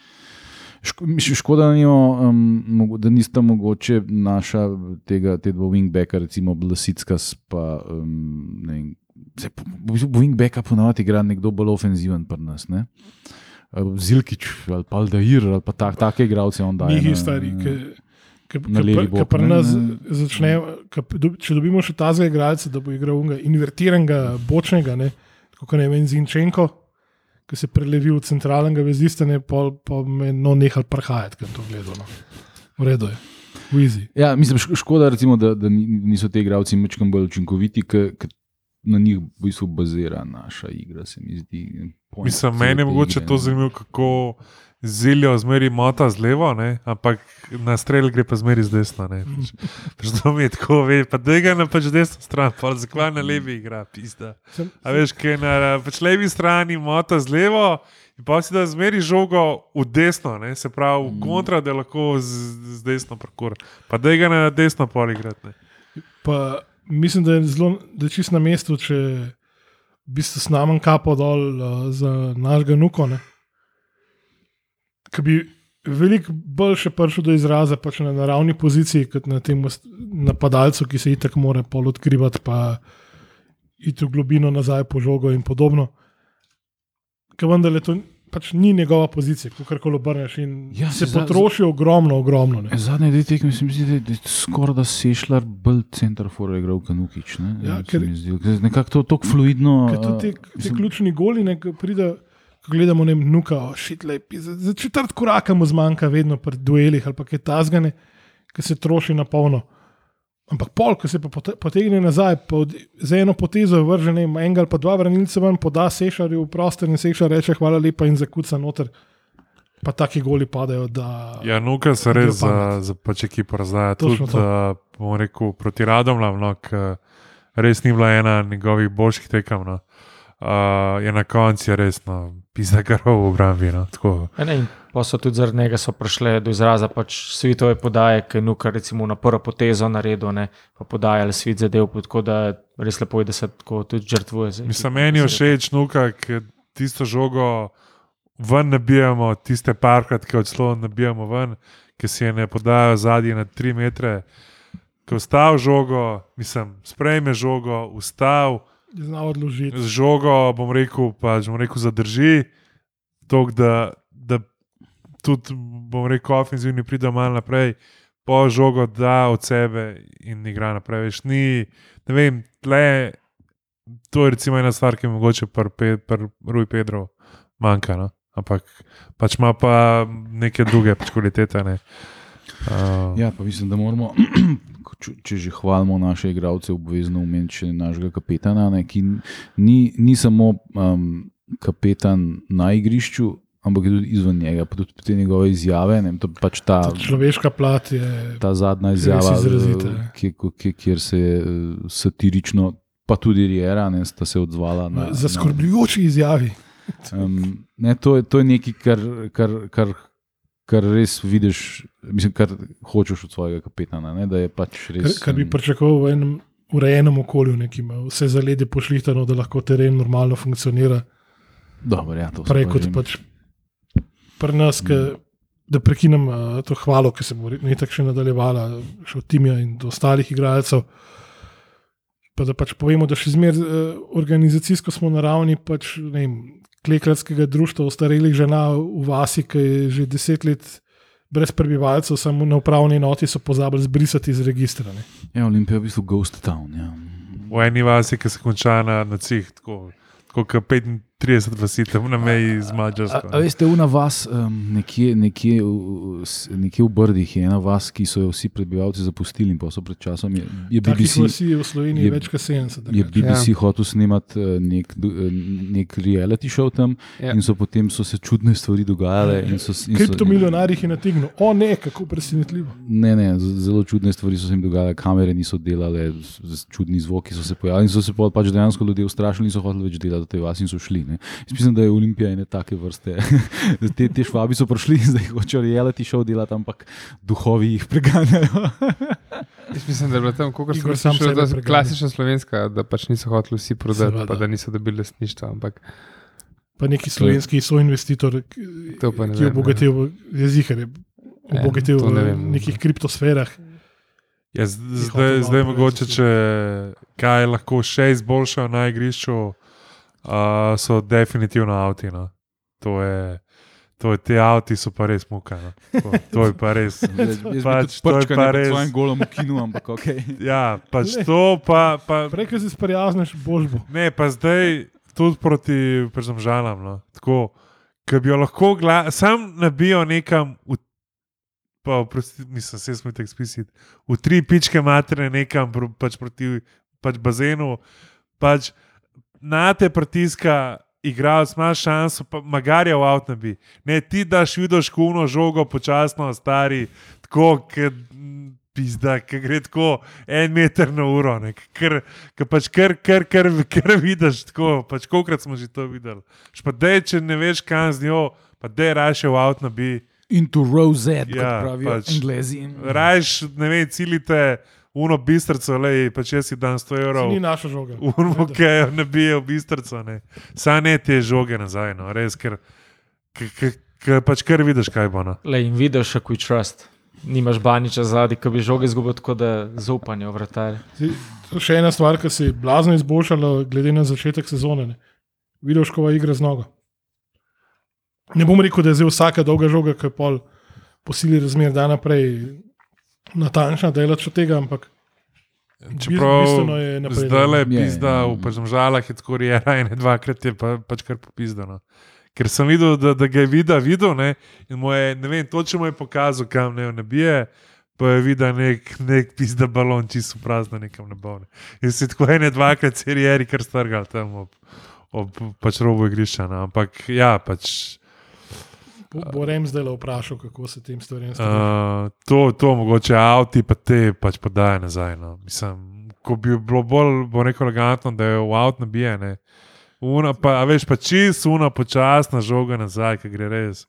Ško, škoda, da, nimo, um, da nista mogoče naša tega, te dva wingbacka, recimo Blasicka, pa um, ne vem. se po- wingbacka ponavadi igra nekdo bolj ofenziven pri nas. Ne? Uh, Zilkič ali pa Aldair ali pa tak, take igralce on daje. Njih je stari. na- Ke, ke, na levi bok, začne, do- če dobimo še tazga igralca, da bo igral unga invertiranega, bočnega, ne, kot ne vem, Zinčenko, ki se prelevi v centralnega vezista, ne, pol pa me no nehal prhajati, ker to gledal. No. V redu je, izi. Ja, mislim, šk- škoda, recimo, da, da ni- niso ti igralci mečkam bolj učinkoviti, ker na njih v bistvu bazira naša igra, se mi zdi. Point Mislim, meni je mogoče igre, to zanimivo, kako zilijo zmeri mota z levo, ne? ampak na strel gre pa zmeri z desna. ne. Pač, pač mi je tako, ve, pa da ga na pač desno stran, pa zakaj na levi igra, pizda. A veš, kaj na pač levi strani mota z levo. In pa si da zmeri žogo v desno, ne? se pravi, v kontra, da lahko z, z desno parkura. Pa da ga na desno poligrati. pa mislim, da je zelo, da je čist na mestu, če v bistvu snamem kapo dol uh, za našega nuko. Ki bi veliko bolj še prišel do izraza pač na naravni poziciji, kot na tem napadalcu, ki se itak mora pol odkrivati, pa iti v globino nazaj po žogo in podobno. Ker vendar je to pač ni njegova pozicija, kako koli obrneš. Ja, se se za- potroši ogromno, ogromno. Ne. Zadnje dve tekme se mi zdi, da je- skoraj da sešljar bolj center for igral Kanukič. Ne? Ja, Se ker- Nekako to tako fluidno. Ker tudi ti, ti mislim, ključni goli, ko pride, ko gledamo, ne vem, nuka, šitlej, za, četrt koraka mu zmanjka vedno pri duelih ali pa kaj tasgane, ki se troši na polno. Ampak pol, ko se pa pote- potegne nazaj, pa od, za eno potezo vrže ne enega ali pa dva branilca ven, poda sešarju v prostor in sešar reče hvala lepa in zakuca noter. Pa taki goli padajo, da Ja, nuka se res za, za pač ekipo razdaja. Točno Tudi, uh, bom rekel, proti Radomljam, no, res ni bila ena njegovih boljših tekem. No. Uh, je na koncu je res, no, pisa garov v obrambi. No, tako. Ja, Ne, pa so tudi zaradi njega prišle do izraza pač svetove podaje, ki je Nuka recimo na prvo potezo naredil, ne, pa podajali svet zadev, tako da res lepo je, da se tako tudi žrtvuje. Mislim, meni je všeč nuka, ker tisto žogo ven nabijamo, tiste parkrat, ki odslov nabijamo ven, ki si je ne podajo zadnji na 3 metre. Ko ustav žogo, mislim, sprejme žogo, ustav, je znal odložiti. z žogo, bom rekel, pač, bom rekel zadrži, tok, da, da tudi, bom rekel, ofenzivni pride malo naprej, po žogo da od sebe in igra naprej. Veš, ni, ne vem, tle, to je recimo ena stvar, ki mi mogoče pri pe, pr Rui Pedro manjka. No? Ampak pač ima pa neke druge pač kvalitete. Ne? Uh, Ja, pa mislim, da moramo, če, če že hvalimo naše igralce, obvezno omeniti še našega kapetana, ne, ki ni, ni samo um, kapetan na igrišču, ampak je tudi izven njega, pa tudi te njegove izjave. Ne, to pač ta, Ta človeška plat je. ta zadnja izjava, eh, ja. ki, ki, kjer se je eh, satirično, pa tudi Riera, ne, sta se odzvala na. Zaskrbljujoči izjavi. um, ne, to, je, to je nekaj, kar. kar, kar Kar res vidiš, mislim, kar hočeš od svojega kapetana. Ne? Pač Kar, res. kar bi em, pričakoval v enem urejenem okolju, ki ima vse zalede pošlihtano, da lahko teren normalno funkcionira. Dobro, ja, Prej pa kot že- pač pri nas, ke, da prekinem uh, to hvalo, ki se bo ne tako še nadaljevala, še od Timija in do ostalih igralcev. Pa da pač povemo, da še zmeraj uh, organizacijsko smo na ravni pač, vem, kleklarskega društva ostarelih žena v vasi, ki je že deset let brez prebivalcev, samo na upravni enoti so pozabili zbrisati iz registra. Ne. Ja, Olimpija je v bistvu ghost town. Ja. v eni vasi, ki se konča na, na cih, tako, tako kot 35 vasi tam na meji z A, Mačarsko. a veste, una vas, um, nekje, nekje, nekje v Brdih je ena vas, ki so jo vsi prebivalci zapustili in pa so pred časom je, je BBC. vasi je v Sloveniji je- več kot 70. Je. BBC ja. hotel snemati eh, nek, eh, nek reality show tam, Ja. ja. in so potem so se čudne stvari dogajale. in so s- in so- Kriptomilijonarjih je nategnil. O, ne, kako presenetljivo. Ne, ne, zelo čudne stvari so se jim dogajale, kamere niso delale, čudni zvoki so se pojavili in so se pač dejansko ljudje ustrašili in so hoteli več delati v tej vasi in so šli. Ne. Jaz mislim, da je Olimpija ene take vrste. te, te švabi so prišli zdaj hočejo reality show delati, ampak duhovi jih preganjajo. Jaz mislim, da je bilo tam, kot Igor sem sam slišal, da je klasična slovenska, da pač niso hoteli vsi prodati, Seveda. pa da niso dobili lastništva. Ampak Pa neki slovenski soinvestitor, pa ne ki je obogatil jezik, je Ja, obogatil ne v nekih kriptosferah. Ja, zdaj, zdaj povedati, mogoče, če kaj lahko še izboljšajo na igrišču, uh, so definitivno avti. No. To je, to je, te avti so pa res muka. No. To, to je pa res. Jaz Pač, to je prčkanje pa pred res. svojim golom ukinu, ampak ok. Ja, pač to pa. pa ko se sprijazniš, boš bo. ne, pa zdaj tudi proti žalam. No. Tako, ki bi jo lahko gla, sam nabijo nekam. V, Pa, oprosti, mislim, se smo tako spisati. V tri pičke matere nekam pr, pač proti pač bazenu, pač na te pritiska, igralec ima šanso, pa magarja v avtu bi. Ne, ti daš vidiš kuno žogo, počasno, stari, tako, ker pizda, ki gre tako en meter na uro, ne, ker ker pač kar, kar, kar, kar vidiš, tako, pač kolikrat smo že to videli. Špa dej, če ne veš, kam z njo, pa dej raše v avtu bi. Into Rosette, Ja, kot pravijo pač. Anglezi. Rajš, ne vem, ciljite uno bistrco, le pa če si dan 100 To evrov. ni naša žoga. Urmo, ki jo ne bije v bistrco. ne. Saj ne te žoge nazaj, no, res, ker, ker, pač kar vidiš, kaj bo. No. Le in vidiš, kako je trust. nimaš baniča zadnji, ki bi žoge izgubil, tako da zaupanje v je Še ena stvar, ki se je blazno izboljšala, glede na začetek sezone. Ne. Vidoškova igra z nogo. Ne bom rekel, da je zdaj vsaka dolga žoga, ki je pol posili razmer, da naprej natančna delač od tega, ampak Čeprav je zdaj le Je, pizda, v Pažžalah je tako rejena, in dvakrat je pa, pač kar popizdano. Ker sem videl, da, da ga je videl, videl ne, in mu je, ne vem, točno mu je pokazal, kam ne nabije, pa je videl nek, nek pizda balon, čisto prazno, nekam ne bo. Ne. In si tako ene, dvakrat serijeri kar strgal tam ob, ob pač robu igrišča. No. Ampak ja, pač. Bo, bo Rem zdaj le vprašal, kako se tem stvarem strinja. Uh, to, to mogoče avti, pa te pač podaja nazaj. No. Mislim, ko bi bilo bolj, bo rekel, elegantno, da je v avtu nabijene. Una, pa, a veš, pa čisto una počasna žoga nazaj, ki gre res.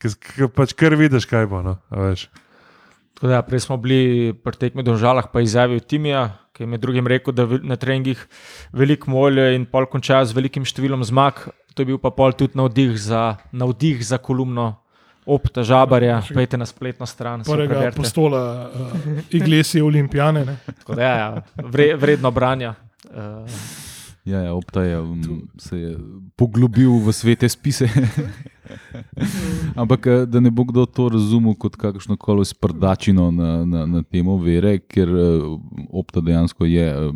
Ker pač kar vidiš, kaj bo. No, a veš. Tako Da, prej smo bili pri tekmi v Žalah, pa izjavil Timija, ki je med drugim rekel, da na treningih veliko molje in pol konča z velikim številom zmag. To je bil pa pol tudi navdih za, navdih za kolumno opta žabarja. Pejte na spletno stran. Prvega postola uh, Iglesije Olimpijane. Da, ja, ja, vre, vredno branja. Uh, Ja, ja, Opta je um, se je poglobil v svete spise. Ampak eh, da ne bo kdo to razumel kot kakšno koli sprdačino na, na, na temo vere, ker eh, Opta dejansko je eh,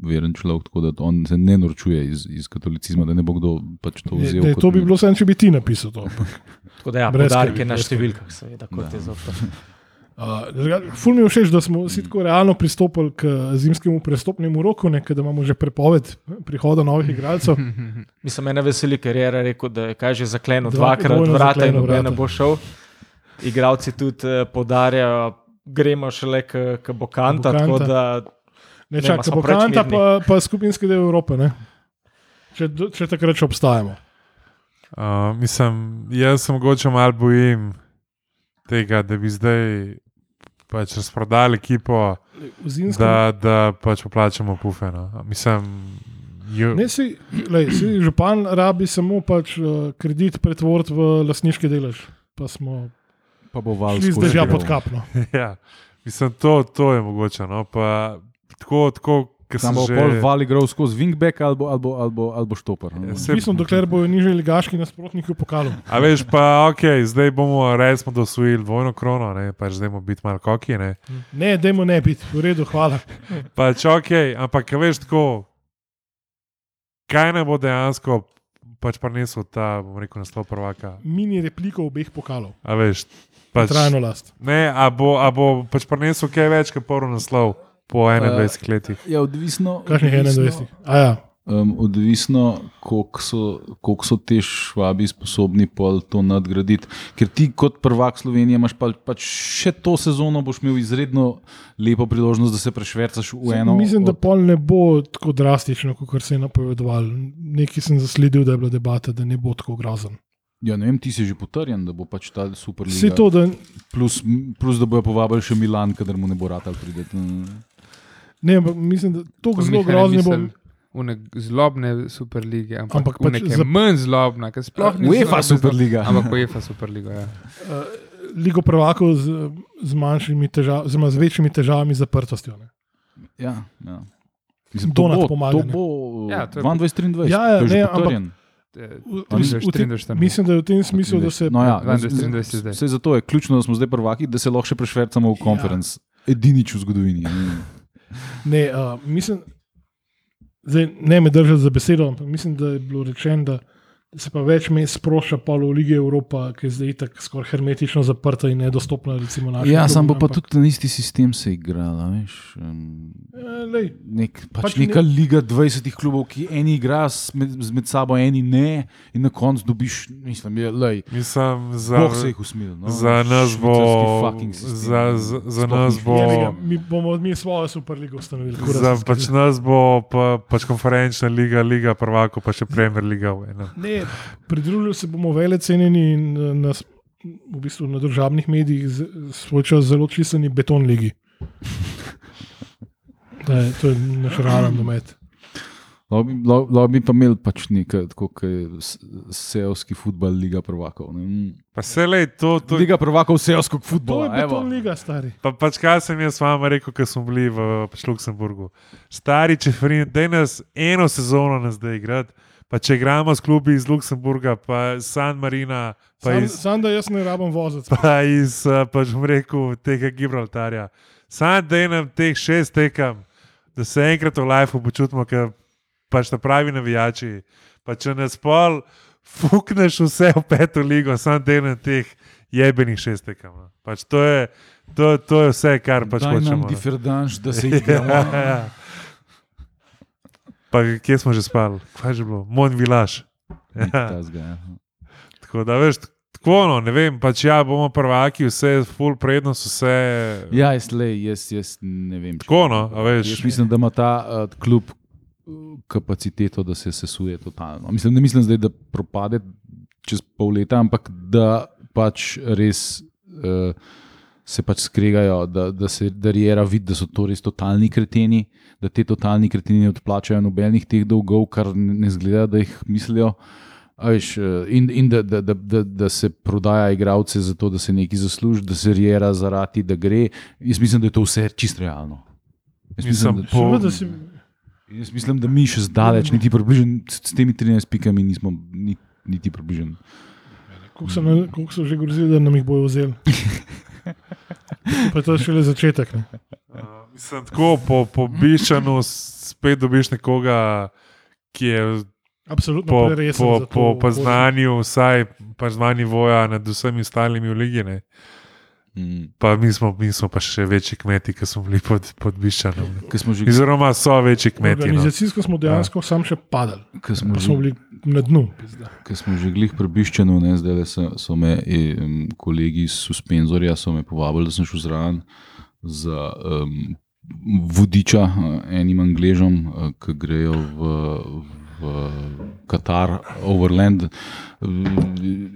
veren človek, tako da on se ne norčuje iz, iz katolicizma, da ne bo kdo pač to Ne, vzel. ne, kot to bi ne- bilo samo, če bi ti napisal to. tako da, ja, Brez podarke na številkah, seveda, kot Da. je zopet. Uh, ful mi je všeč, da smo vsi tako realno pristopili k zimskemu prestopnemu roku, ne, da imamo že prepoved prihoda novih igralcev. Mislim, mene veseli, ker je rekel, da je kaj že zaklenil Dva- dvakrat vrata in noben bo šel. Igravci tudi uh, podarjajo, gremo šele k, k Bokanta. Bokanta. Tako da Ne, Ne, čak, ma ko smo bo preveč kanta, mirni. pa, pa skupinski del Evrope. Ne? Če, če takrat še obstajamo. Uh, mislim, jaz se mogoče malo bojim tega, da bi zdaj pač razprodali ekipo, V zimskem da, da pač poplačamo pufe. No. Mislim, ju, Ne, si, lej, si župan rabi samo pač, uh, kredit pretvoriti v lasniški delež. Pa smo Pa bo val šli zdaj skozi že pod kapno. ja, mislim, to, to je mogoče. No. Pa, tako, tako, ker sem že... pol val igral skozi wingback ali bo, ali bo, ali bo, ali bo štoper. no. Ja, se- Mislim, dokler bojo nižji ligaški nasprotniki v pokalu. A veš, pa ok, zdaj bomo res smo dosvojili dvojno krono, ne, pač zdaj bomo biti malo koki. Ne. Ne, dajmo ne biti, v redu, hvala. Pač ok, ampak veš tako, kaj ne bo dejansko pač prinesel ta, bom rekel, naslov prvaka. Mini repliko obeh pokalov, A veš, pač, trajno last. ne, a bo, a bo pač prinesel kaj več kot prvi naslov po 21 letih. Ja, odvisno. Kakšnih odvisno- 21? A ja, Um, odvisno, koliko so, koliko so te švabi sposobni pol to nadgraditi. Ker ti, kot prvak Slovenije, imaš pa, pač še to sezono, boš imel izredno lepo priložnost, da se prešvercaš v eno. Mislim, da od- pol ne bo tako drastično, kot se je napovedoval. Nekaj sem zasledil, da je bila debata, da ne bo tako grozen. Ja, ne vem, ti si že potrjen, da bo pač ta super Vse liga. to, da Plus, plus, da bojo povabili še Milan, kadar mu ne bo rad priti. Ne, ampak mislim, da to zelo grozno bo. misli Une zlobne superlige, ampak, Ampak pač pač za- manj zlobna, ker sploh ni UEFA Superliga. Ampak UEFA Superliga. Ja. uh, Ligo prvakov z, z manjšimi težavami, oziroma z večjimi težavami zaprtostjo. Ne. Ja, ja. Mislim, To bo, pomaga, to bo Ja, to je- 22-23. Ja, ja, že ne, ampak-. Eh, V- v- 23, v tem- 23. Mislim, da je v tem smislu, da se No, ja, 22, 23 zdaj. Vse zato je ključno, da smo zdaj prvaki, da se lahko še prešvercamo v konferenc. Ja. Edinič v zgodovini. Ne. Uh, mislim, zdaj, ne me držati za besedo, ampak mislim, da je bilo rečeno, da se pa več mest sprošča polo v Ligi Evropa, ki je zdaj tako skoraj hermetično zaprta in nedostopna. Recimo, našim Ja, sam bo pa tudi na isti sistem se igrala. Veš, Eh, lej, nek, pač Pač neka ne- liga 20 klubov, ki eni igra s- med, z- med sabo, eni ne, in na koncu dobiš, mislim, je, lej, Mislim, za, Bog se jih usmil. No? za nas bo, sistem. za, za, za nas bo, je, ga, mi bomo mi svojo superligo ustanovili. kurac za, pač nas bo pa, pač konferenčna liga, liga prvako, pa še Premier liga. v enem. Ne, pridružili se bomo vele cenjeni in eh, nas, v bistvu na državnih medijih z- svoj čas zelo čisteni beton ligi. Da je, to je naš realen domet. Lahko bi, pa imeli pač nekaj, tako kot je seovski futbol, Liga prvakov. ne. Mm. Pa se le to, to Liga prvakov seovskega To je futbola. evo. beton liga, stari. Pa, pač kaj sem jaz s vama rekel, ko smo bili v pač Luksemburgu. Stari čeferin, da nas eno sezono nas zdaj igrati. Pa če igramo s klubi iz Luksemburga, pa San Marina, pa Sam, iz, sam da jaz ne rabim voziti. pa iz eh, pač bom rekel, tega Gibraltarja. Sam da nam teh šest tekam, da se enkrat v lifeu počutimo, ker pač ta pravi navijači. Pa če nas pol fukneš vse v peto ligo, sam da nam teh jebenih šest tekam. no. Pač to, je, to, to je vse, kar pač Daj nam hočemo. no. diferdanš, da se igramo. Ja, ja. Pa kje smo že spali? Kaj je že bilo? Mon Vilaš. Ja. Ja. Tako da veš, tako no, ne vem, pač ja, bomo prvaki, vse full prednost, vse. Ja, jaz, jaz, jaz ne vem. če- Tako no, veš. Jaz mislim, da ima ta uh, klub uh, kapaciteto, da se sesuje totalno. Mislim, ne mislim zdaj, da propade čez pol leta, ampak da pač res uh, se pač skregajo, da, da se Dariera vidi, da so to res totalni kreteni, da te totalni kreteni ne odplačajo nobenih teh dolgov, kar ne zgleda, da jih mislijo. Veš, eh, in in da, da, da, da, da se prodaja igralce za to, da se nekaj zasluži, da se rjera zaradi, da gre. Jaz mislim, da je to vse čisto realno. Jaz Mislim, da, po- Seveda si, jaz mislim, da mi še zdaleč, niti približno s temi 13 pikami nismo ni- niti približno. koliko so, že grozili, da nam jih bojo vzeli. Pa to je šele začetek. Ne? Uh, mislim, tako po, po bišanu spet dobiš nekoga, ki je Absolutno po, preresen po, po, po znanju, vsaj pa znani voja nad vsemi ostalimi v lige. Ne. Mm. Pa mi smo, mi smo pa še večji kmeti, ki smo bili pod, pod bišanom. že, Oziroma so večji kmeti. No. Organizacijsko smo dejansko sam še padali, ko smo smo bili na dnu. pizda. ko smo že glih prebiščeni, ne, zdaj so, so me em, kolegi iz suspenzorja so me povabili, da sem šel zraven za um, vodiča eh, enim angležom, eh, ki grejo v, v Katar, Overland. Eh,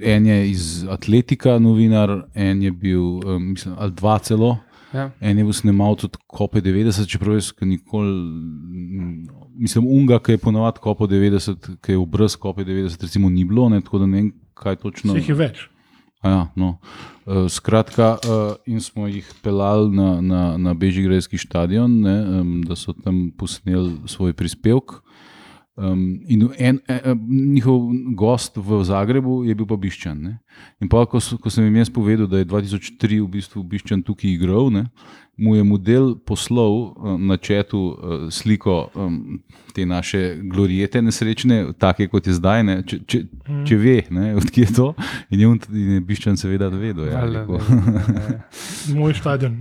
En je iz Atletika, novinar, en je bil, eh, mislim, ali dva celo. Ja. En je bil snimal tudi Kope 90, čeprav jaz ga nikoli, mm, mislim, Unga, ki je ponovadi Kopo 90, ki je obraz Kope 90, recimo ni bilo, ne, tako da ne vem, kaj točno. Vseh je več. Ja, no. uh, skratka, uh, in smo jih pelali na, na, na Bežigrajski stadion, ne, um, da so tam posneli svoj prispevek. Um, in en, en, njihov gost v Zagrebu je bil pa Biščan. Ne. In pa, ko, so- ko sem jim jaz povedal, da je 2003 v bistvu Biščan tukaj igral, ne, mu je model poslal uh, na četu uh, sliko um, te naše glorijete nesrečne, take kot je zdaj, ne, če, če, če ve, ne, odkje je to. In je, on, in je Biščan seveda vedel. Ja, ne. Moj stadion.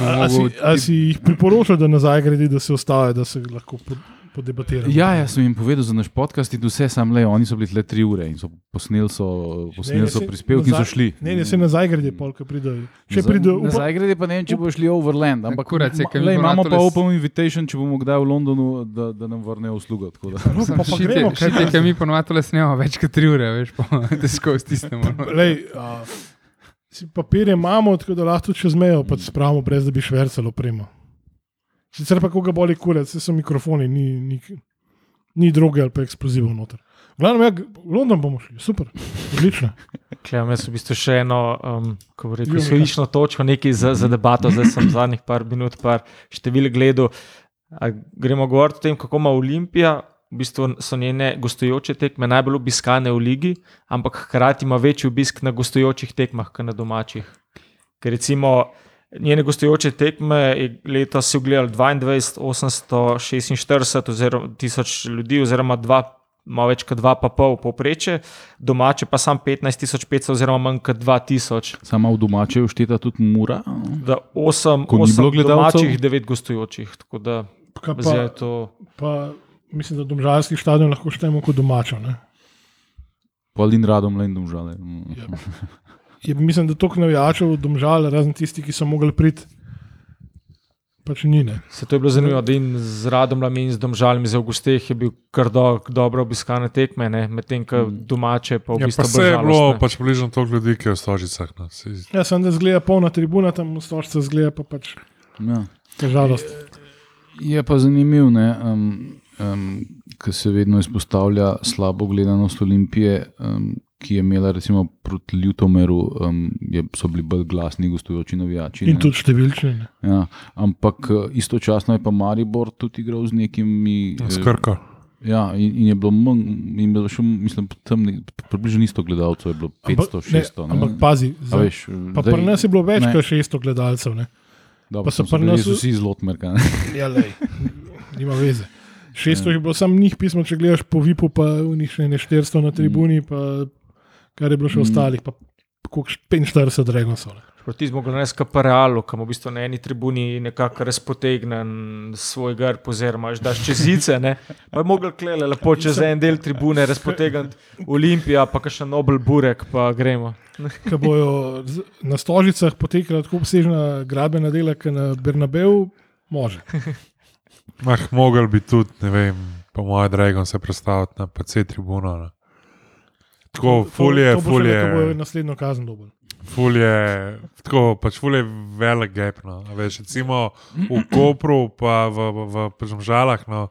A, a, si, a si jih priporočal, da nazaj gredi, da se ostaje, da se lahko pod- podebatiramo? Ja, jaz sem jim povedal za naš podcast in vse sam le, oni so bili le tri ure in so posneli so, posneli so prispevki in so šli. Ne, ne, se nazaj gredi, polka pridejo. Če upa, Nazaj grede pa ne vem, če bo šli overland, ampak Kurat, ma- kaj imamo na pa open invitation, če bomo kdaj v Londonu, da, da nam vrnejo uslugo. tako da. pa, pa, pa gremo, kaj Šite, ki mi ponovadi le snemamo več kot tri ure, veš, pa težko stisnemo. no. Lej, si papirje imamo, tako da lahko tudi čez mejo pač spravimo, brez da bi švrcalo opremo. Sicer pa koga boli kurec, vse so mikrofoni, ni, ni, ni droge ali pa eksplozivov noter. Glavno, ja, London bomo šli, super, odlično. Klem, jaz v bistvu še eno, um, ko bi rekel, izhodiščno točko, nekaj za, za debato, zdaj sem zadnjih par minut, par števil gledal. A gremo govoriti o tem, kako ima Olimpija. V bistvu so njene gostujoče tekme najbolj obiskane v ligi, ampak hkrati ima večji obisk na gostujočih tekmah, kot na domačih. Ker recimo njene gostujoče tekme je letos si ogledali 22, 846 oziroma tisoč ljudi, oziroma dva, malo več kot dva, pa pol povpreče, domače pa sam 15.500 oziroma manj kot 2000. Sama v domače ušteta tudi mura. Da 8, Ko ni bilo 8 gledalcev? domačih, 9 gostujočih. Tako da Kaj zdaj Pa, je to. pa, mislim, da domžalski stadion lahko štejemo kot domačo. Ne? Polin radom le in domžale. Ja. Je, mislim, da toliko navijačev domžal, razen tisti, ki so mogli priti, pač ni. Ne? Se to je bilo zanimivo, da in z Radom in z Domžalmi za Augusteh je bil kar do, dobro obiskane tekme, ne? medtem ko domače pa v Ja, bistvu pa se je bilo žalostne. pač približno toliko ljudi, ki je v stožicah. No. Saj- Ja, sem da zgleda polna tribuna, tam v stožce zgleda pa pač Ja. žalost. Je pa zanimivo, um, um, ker se vedno izpostavlja slabo gledanost Olimpije, um, ki je imela recimo proti Ljutomeru, um, je, so bili bolj glasni gostujoči navijači. In ne. tudi številčni. ne. Ja, ampak eh, istočasno je pa Maribor tudi igral z nekimi. eh, Skrka. Ja, in, in je bilo manj, in bilo še, mislim, tam ne- približno isto gledalcev, je bilo 500, 600. ne, ampak pazi, za, veš, pa zdaj- pri nas je bilo več ne. kot 600 gledalcev. Ne? Dobro, pa so pri nas- vsi zelo odmerka. Ja, lej, nima veze. 600 je bilo samo njih pismo, če gledaš po Vipu, pa v njih še ne 400 na tribuni, pa kar je bilo še Mm. ostalih, pa koliko 45 Dragonsov. Proti smo ga naredili kot realu, kam v bistvu na eni tribuni nekako razpotegnen svoj grb, oziroma daš čezice. Ne? Pa je mogel klele lepo čez en del tribune razpotegniti Olimpija, pa še Nobel Burek, pa gremo. Ko bojo na stožicah potekala tako obsežna gradbena dela, kot na Bernabeu, može. Mah, mogel bi tudi, ne vem, po mojem, Dragon se predstaviti na PC tribuno. Ne. Tako, fulje, to, to bo fulje, naslednjo kazen dobil. fulje, tako, pač fulje velik gap. No. A Veš, recimo v Kopru, pa v, v, v, v Žalah, no.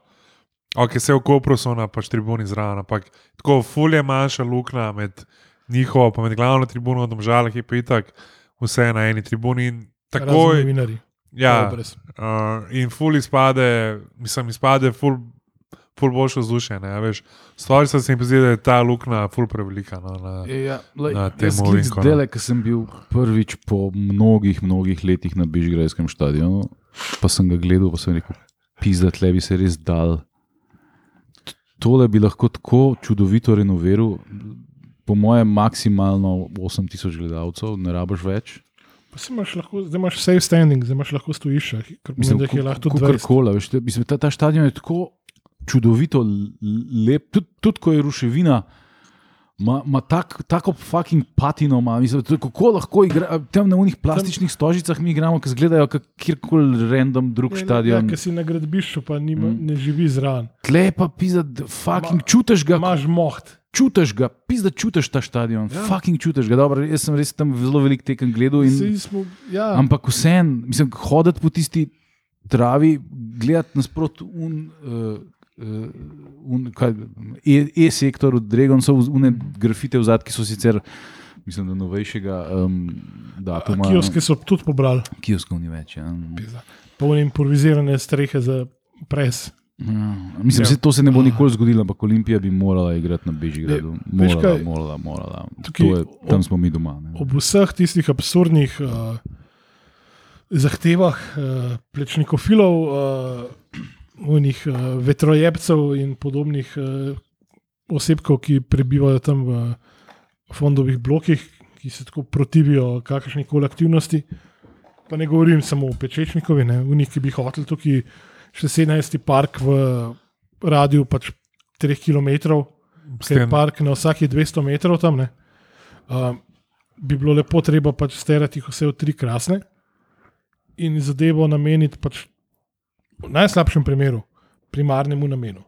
Ok, vse v Kopru so na pač tribuni zraven, ampak tako fulje manjša luknja med njihovo, pa med glavno tribuno, v Žalah je pa itak vse na eni tribuni. In takoj, novinarji. ja. Uh, in ful izpade, mislim, izpade ful, ful boljše vzdušje. ne, a veš. Stvari se mi zdi, da je ta luknja ful prevelika. No, na, Ja, lej, Na tem no. zdaj, ko sem bil prvič po mnogih, mnogih letih na Bežigrajskem stadionu, pa sem ga gledal, pa sem rekel, pizda, tle bi se res dal. Tole bi lahko tako čudovito renoviral, po mojem, maksimalno 8000 gledalcev, ne rabiš več. Lahko, zdaj imaš safe standing, zdaj imaš lahko stojišče, kar pomeni, da je lahko tudi 20. Kola, veš, te- mislim, ta, ta stadion je tako čudovito lep, tudi, tudi ko je ruševina. Ma, ma tak, tako fucking patino ima, mislim, kako lahko igra, tam na unih plastičnih stožicah mi igramo, ki izgledajo kot kjerkoli random drug Ja, stadion. ki si na gradbišču, pa nima, Mm. ne živi zraven. Tle pa pizda, d- fucking Ma- čutiš ga, Imaš moht. čutiš ga, pizda čutiš ta stadion, Ja. ja. fucking čutiš ga. Dobro, jaz sem res tam zelo velik tekem gledal. In, Smo, ja, Ampak vseeno, mislim, hoditi po tisti travi, gledati nasprot un. Uh, Kaj, e, e-sektor od Dragon so une grafite v zadnji, ki so sicer, mislim, da novejšega um, datuma. kioske so tudi pobrali, Kioskov ni več. Ja. polne improvizirane strehe za pres. Ja, mislim, Ja. ja. to se ne bo nikoli zgodilo, ampak Olimpija bi morala igrati na Bežigradu. Morala, kaj? morala, morala. Tukaj je, tam smo mi doma. Ne. Ob vseh tistih absurdnih uh, zahtevah uh, plečnikofilov, uh, unih, uh, vetrojebcev in podobnih uh, osebkov, ki prebivajo tam v fondovih blokih, ki se tako protivijo kakršni koli aktivnosti. Pa ne govorim samo o Pečečnikovi, ne, v njih, ki bi hoteli tukaj še 17. park v radiju pač 3 km, ker je park na vsakih 200 metrov tam. Ne, uh, bi bilo lepo treba pač sterati vse v tri krasne in zadevo nameniti pač v najslabšem primeru primarnemu namenu.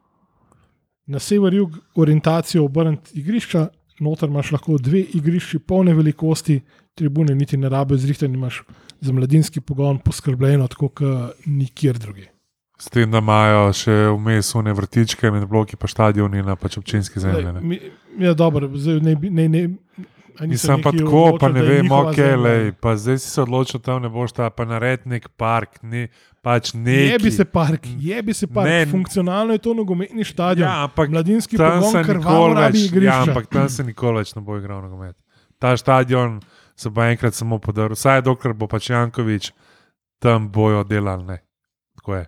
Na sever-jug orientacijo obrniti igrišča, noter imaš lahko dve igrišči polne velikosti, tribune niti ne rabijo zrihtane, imaš za mladinski pogon poskrbljeno, tako kot nikjer drugje. s tem, da imajo še vmes une vrtičke med bloki, pa stadioni na pač občinski zemlji. Ne. Ja, dobro, zdaj ne, ne, ne, Nisem pa tako, pa ne je vem, ok, lej, pa zdaj si se odločil, tam ne boš ta, pa nared nek park, ne, pač neki. Jebi se park, jebi se park. Ne. Funkcionalno je to nogometni stadion. Ja, ampak Mladinski pogon nikoli rabi več, ja, igrišča. ampak tam se nikoli več ne bo igral nogomet. Ta stadion se bo enkrat samo podaril, vsaj dokler bo pač Jankovič, tam bojo delali. Ne. Tako je.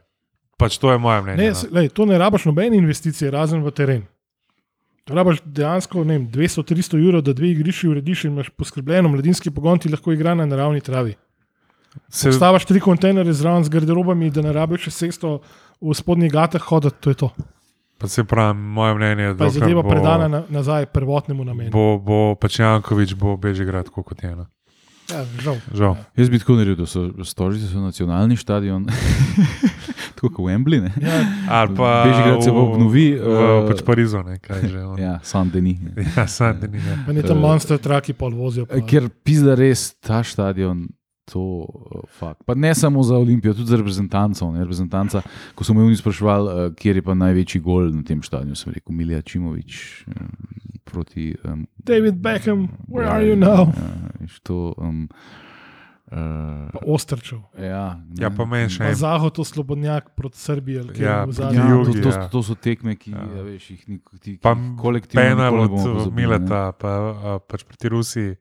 Pač to je moje mnenje. Ne, no. lej, to ne rabaš nobene investicije, razen v teren. Rabaš dejansko ne vem, 200-300 evrov, da dve igrišči urediš in imaš poskrbljeno, mladinski pogon ti lahko igra na naravni travi. Se, Stavaš tri kontejnerje zraven z garderobami, da ne rabiš še sesto v spodnjih gatah hoditi, to je to. pa se pravi, moje mnenje je, Pa je zadeva bo- predana na, nazaj prvotnemu namenu. Bo, bo pač Jankovič, bo Bežigrad, tako kot je. No. Ja, žal. Žal. Jaz bi tako naredil, da so stožice so nacionalni stadion, tako kot v Embli. Ne? Ja, Ali pa Bežigrad se bo v- obnovi, V eh, pač Parizu, ne, kaj že. on. Ja, Saint-Denis. ne. Ja, sam da ni. ne. pa ne tam monster traki pol vozijo. Pa. Ker pizda res ta stadion, to fakt. Pa ne samo za Olimpijo, tudi za reprezentanco. Ne, reprezentanca, ko so me oni spraševali, uh, kje je pa največji gol na tem stadionu, sem rekel Milija Čimovič proti. Um, David Beckham, where are you now? Ja, to, um, uh, Ostrčev. ja, Ja, ne, pa meni še. Zahod, to slobodnjak proti Srbiji. Ja. Ja, to, to, ja. to so tekme, ki Ja. ja. veš, jih nik, ti, Pa ki kolektivno Penal nikoli ne od ne. Mileta, pa, a, pač proti Rusiji,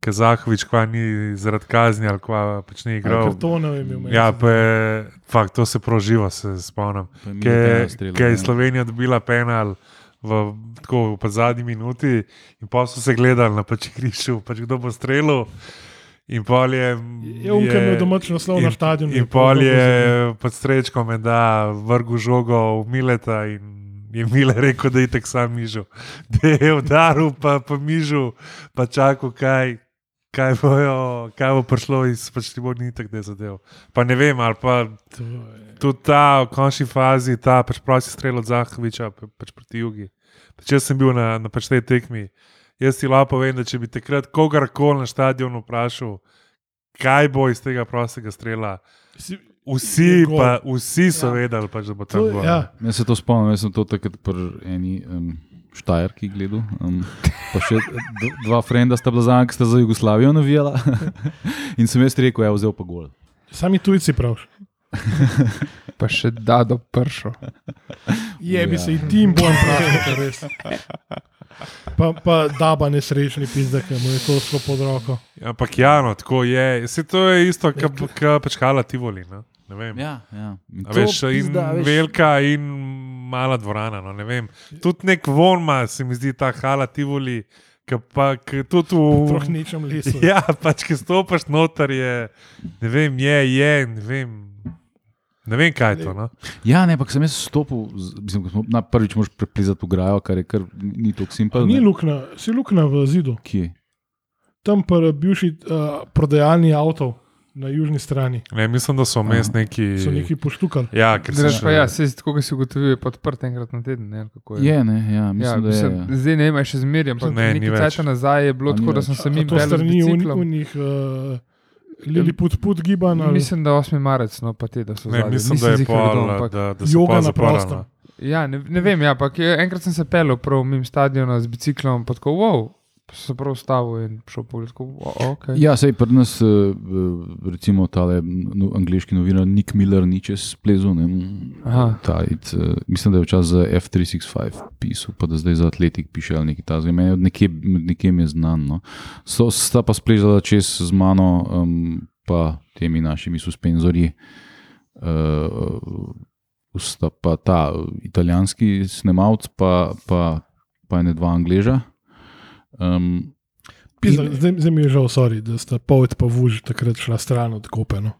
Kazahovič, kva ni zaradi kazni ali kva pač ni igral. Kartonov je imel. Ja, pa je, fakt, to se proživa, se spomnim. Ker je ne. Slovenija dobila penal v, tako, v zadnji minuti, in pa so se gledali na pač igrišču, pač kdo bo streljal. In pol je. Je imel domač naslov na in- stadionu. In pol je pod strečkom, da vrgu žogo v Mileta in je Mile rekel, da je tako sam mižu. Da je udaril, pa, pa mižu, pa čakal, kaj, kaj, bojo, kaj bo prišlo iz pač ti bo ni tako, da je zadev. Pa ne vem, ali pa tudi ta v končni fazi, ta pač prosti strel od Zahoviča, pa- pač proti jugi. Pač jaz sem bil na, na pač tej tekmi. Jaz ti lahko povem, da če bi takrat kogarkoli na stadionu vprašal, kaj bo iz tega prostega strela, Si- vsi, je pa, vsi so Ja. vedeli, pač, da bo tam gol. ja, Jaz se to spomnim, jaz sem to takrat pri eni um, Štajerki gledal. Um, pa še dva frenda sta bila za ki sta za Jugoslavijo navijala. In sem jaz rekel, ja, vzel pa gol. sami tujci praviš. Pa še da do pršo. Jebi Ja. se in tim bojem pravi, res. Pa, pa daba nesrečni pizda, ki mu je to šlo pod roko. Ampak ja, no, tako je. Se to je isto, kot pečkala Tivoli. No? Ne vem. Ja, ja. A Veš, in pizda, veš. velika, in mala dvorana. No, ne tudi nek von ima, se mi zdi, ta hala Tivoli, ki pa ki tudi v. Troh nečem lesu. Ja, pač, ki stopiš noter, je, ne vem, je, je, ne vem. Ne vem, kaj je to. No? Ja, ne, ampak sem jaz stopil, mislim, ko smo na prvič moš preplezati v grajo, kar je kar ni tako Pa simpel. Ni luknja, si luknja v zidu. Kje? Tam pa bivši uh, prodajalni avto na južni strani. Ne, mislim, da so vmes neki. So neki poštukali. Ja, ker Drugač pa še- ja, se tako, kot si ugotovil, je podprt enkrat na teden. Ne, ali kako Je, ne, ja, Ja, mislim, da mislim, je. zdaj ne vem, je še zmeraj, ampak Ne, nekaj časa nazaj je bilo tako, da sem se mi to pel z strani unih uh, Liliput put gibanj ali Mislim, da 8. marec, no pa te, da so Ne, zadnji. mislim, da je pol, kdo, ampak- da, da so joga na prostem. Ja, ne, ne vem, ja, ampak enkrat sem se pelil prav mimo stadiona z biciklom, pa tako, wow, se prav ustavil in šel wow, okay. Ja, sej pri nas, eh, recimo, tale no, angliški novinar Nick Miller ni čez plezu. Ne, Aha. ta, it, uh, mislim, da je včasih za F365 pisal, pa da zdaj za Atletik piše ali nekaj takega. Meni od nekje, med nekjem je znan. No. So, sta pa spležala čez z mano, um, pa temi našimi suspenzorji. Uh, sta pa ta italijanski snemalec, pa, pa, pa ene dva angleža. Um, Pizda, zdaj, zdaj mi je žal, sorry, da sta poved pa vuž takrat šla stran od kope. No.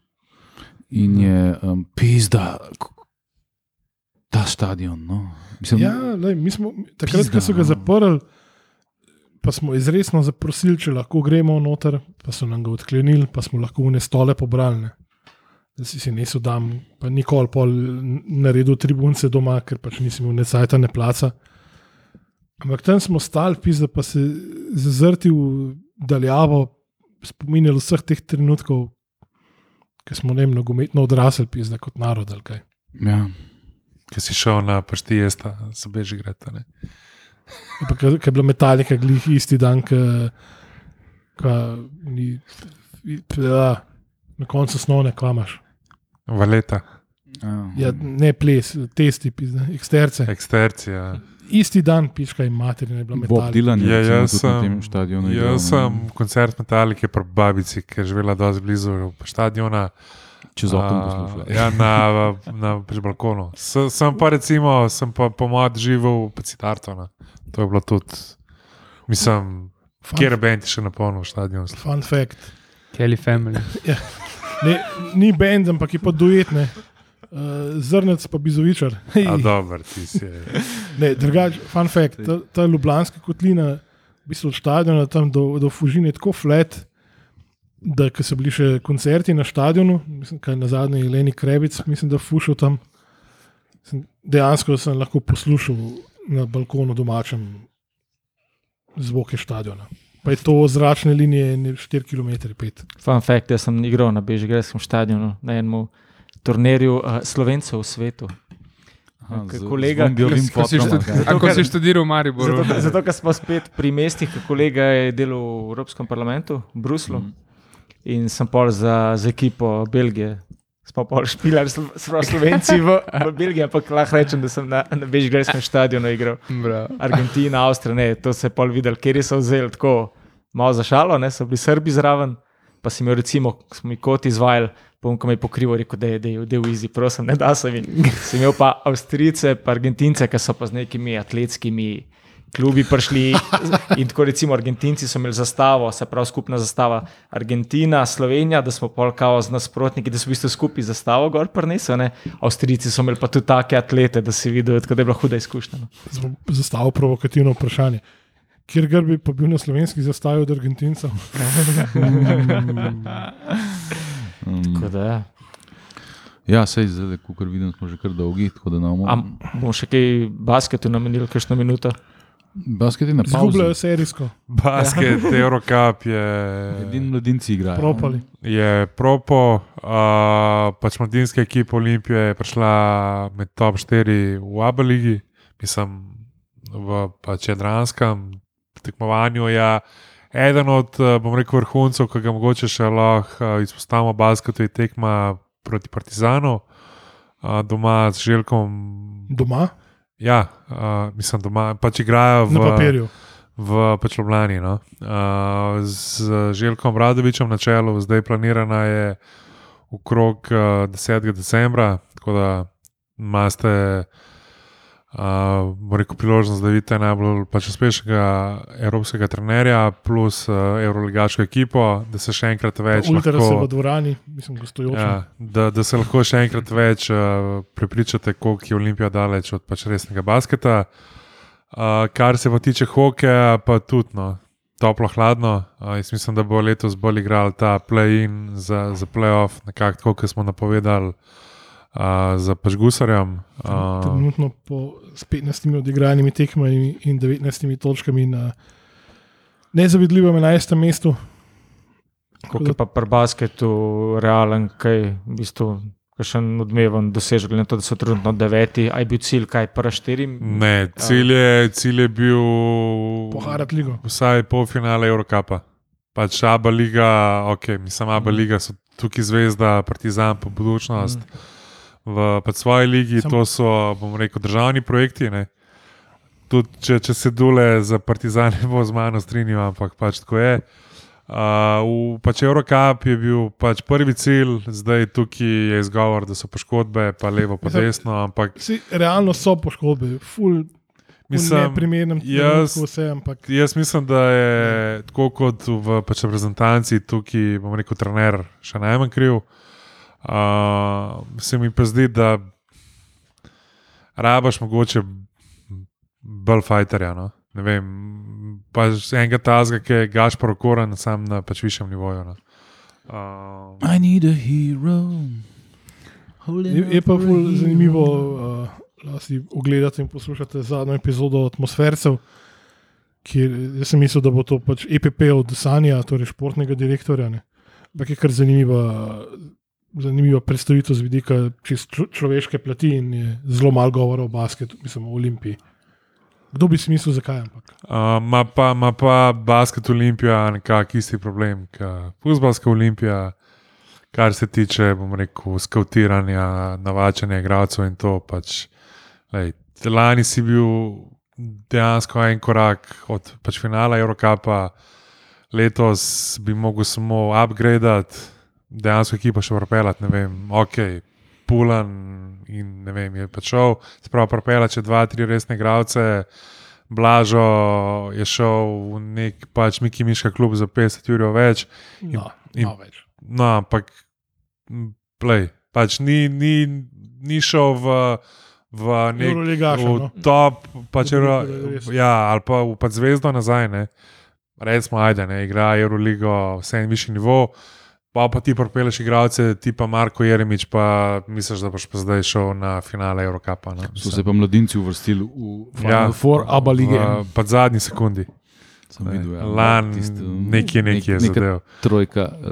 In je um, pizda, ta stadion. No. Mislim, Ja, lej, mi smo takrat, ko so ga no. zaprli, pa smo izredno zaprosili, če lahko gremo noter, pa so nam ga odklenili, pa smo lahko vne stole pobrali. Ne. Da si si nesel dam, pa nikoli pol naredil tribunce doma, ker pač nisem imel necajta ne placa. Ampak tam smo stali, pizda, pa se zazrti v daljavo, spominjali vseh teh trenutkov, ki smo ne vem, nogometno odrasli, pizda, kot narod ali kaj. ja. Ki si šel na pašti jesta, se beži greta. Ne? Ker je bila metalika glih isti dan, ki ni. Ja, na koncu osnovne klamaš. Valeta, Ja, ne ples, testi, pizda, eksterce. ekstercija. Isti dan piška in materina je bila Bob metalika. Dylan je Ja, jaz tudi na sem- tem stadionu. igral, Jaz ne. sem koncert Metalike pri babici, ki je živela dosti blizu stadiona. čez okno A, poslušal. Ja, na, na pri balkonu. S, sem pa recimo, sem pa pomod živel v Citartona. To je bilo tudi, mislim, Fun, kjer bend je še napolnil stadion. fun fact. Kelly Family. Ne, ni bend, ampak je pa duetne. Uh, zrnec pa bizovičar. A dober, ti si. Ne, drugač, fun fact, ta, ta Ljubljanska kotlina, v bistvu od stadiona tam do, do Fužine je tako flat, da ko so bili še koncerti na stadionu, mislim, kaj na zadnji Eleni Krebic, mislim, da fušil tam. Dejansko sem lahko poslušal na balkonu domačem zvoke stadiona. pa je to zračne linije ne, 4 km. 5. Fun fact, jaz sem igral na Bežigrajskem stadionu, na enem turnirju uh, Slovencev v svetu. Aha, kolega, kaj? A ko si študiral v Mariboru? Zato, zato ker smo spet pri mestih, ki kolega je delal v Evropskem parlamentu, v Bruslu. Mhm. In sem pol za, za ekipo Belgije. Smo pa špilali, smo Slovenci v, v Belgiji, ampak lahko rečem, da sem na, na Bežigrajskem stadionu igral. Bravo. Argentina, Avstrija, ne, to se je pol videl, kjer so vzeli tako malo za šalo, ne, so bili Srbi zraven, pa si imel recimo, smo mi kot izvajali, bom ko me je pokrival, rekel, da je, v izi, prosim, ne da se mi. Si imel pa Avstrijce, pa Argentince, ki so pa z nekimi atletskimi klubi prišli. In tako recimo Argentinci so imeli zastavo, se pravi skupna zastava Argentina, Slovenija, da smo pol kao z nasprotniki, da so v bistvu skupaj zastavo gor prinesli. Avstrijci so imeli pa tudi take atlete, da si videl, tako da je bila huda izkušnja. no. Zastavil provokativno vprašanje. Kjer grb bi pa bil na slovenski zastavi od Argentincev? Tako da, ja. Ja, sej zdaj, kot vidim, smo že kar dolgi, tako da nam Am, bomo še kaj basketu namenili, kakšno minuto? Basket je na Zgubljajo pauzi. serijsko, Basket, Eurocup je, Edini mladinci igrajo. propali. je propo, uh, pač mladinska ekipa Olimpije je prišla med top 4 v Abu Leiji, mislim, v pač Jadranskem tekmovanju. Je eden od, eh, bom rekel, vrhuncev, ki ga mogoče še lahko eh, izpostavimo basketu, je tekma proti Partizanu, uh, doma z Željkom. Doma, Ja, mislim, doma pač igrajo v, na papirju. v pač Ljubljani. No? Z Željkom Radovičem na čelu, zdaj planirana je okrog uh, 10. decembra, tako da imate uh, rekel, priložnost, da vidite najbolj pač uspešnega evropskega trenerja, plus uh, Euroligaško ekipo, da se še enkrat več Ultra se v lahko. dvorani, mislim, gostujoče. Ja, da, da se lahko še enkrat več uh, prepričate, koliko je Olimpija daleč od pač resnega basketa. Uh, kar se pa tiče hokeja, pa tudi no, toplo, hladno. Uh, jaz mislim, da bo letos bolj igral ta play-in za, za play-off, nekako tako, kot smo napovedali uh, za pač Gusarjem. Uh, Trenutno po s 15 odigranimi tekmami in 19 točkami na nezavidljivem 11. mestu. Kako je pa pri basketu realen, kaj v bistvu. Še en odmeven dosežek, glede na to, da so trenutno deveti, aj bil cilj, kaj prva štiri. ne, cilj je, cilj je bil Poharati ligo. vsaj polfinale Eurocapa. Pač Abu Leiga, ok, mislim, Abu Mhm. Leiga so tukaj zvezda, Partizan, pa budučnost. V svoji ligi Sam- to so, bom rekel, državni projekti. Ne? Tudi če, če se dule za Partizan, ne bo z mano strinjal, ampak pač tako je. Uh, v pač Eurocup je bil pač prvi cilj, zdaj tukaj je izgovor, da so poškodbe, pa levo, pa desno, ampak Vsi, realno so poškodbe, ful, mislim, neprimernem jaz- vse, ampak Jaz mislim, da je tako kot v pač reprezentanci, tukaj bom rekel, trener še najmanj kriv. Uh, se mi pa zdi, da rabaš mogoče bolj fajterja. No? Ne vem, pač enega tazga, ki je Gašpor okoren, sam na pač višjem nivoju. No? Uh, I need a hero. je, je pa ful zanimivo uh, si ogledati in poslušati zadnjo epizodo atmosfercev. Kjer, jaz sem mislil, da bo to pač EPP od Sanja, torej športnega direktorja. ne. Ampak je kar zanimiva, zanimiva predstavitev z vidika človeške plati in je zelo malo govora o basketu, mislim o Olimpiji. Kdo bi si mislil, zakaj? Ampak. Uh, pa, ma pa basket Olimpija nekako isti problem, kot futbalska Olimpija, kar se tiče, bom rekel, skautiranja, navačanja igralcev in to. Pač, lej, lani si bil dejansko en korak od pač finala Eurocapa, letos bi mogel samo upgradati, dejansko ekipo še propeljati, ne vem, ok. Pulan in ne vem, je pač šel, spravo propela če dva, tri resne igralce, Blažo je šel v nek pač Miki Miška klub za 50 ur več. No, in- malo več. No, ampak, play, pač ni, ni, ni šel v, v nek Euroligaša, v no. top, pač, Euro, ja, ali pa v pač zvezdo nazaj. Ne. Recimo, ajde, ne, igra Euroligo, vse en višji nivo. Pa, pa ti propeleš igralce, tipa Marko Jeremič, pa misliš, da boš pa zdaj šel na finale Eurocapa. No. So se pa mladinci uvrstili v Ja. Final Four, Aba lige. V, pa zadnji sekundi. Sem videl, ja. Lan, Tisto, nekje, nekje je neka zadev. Trojka, eh,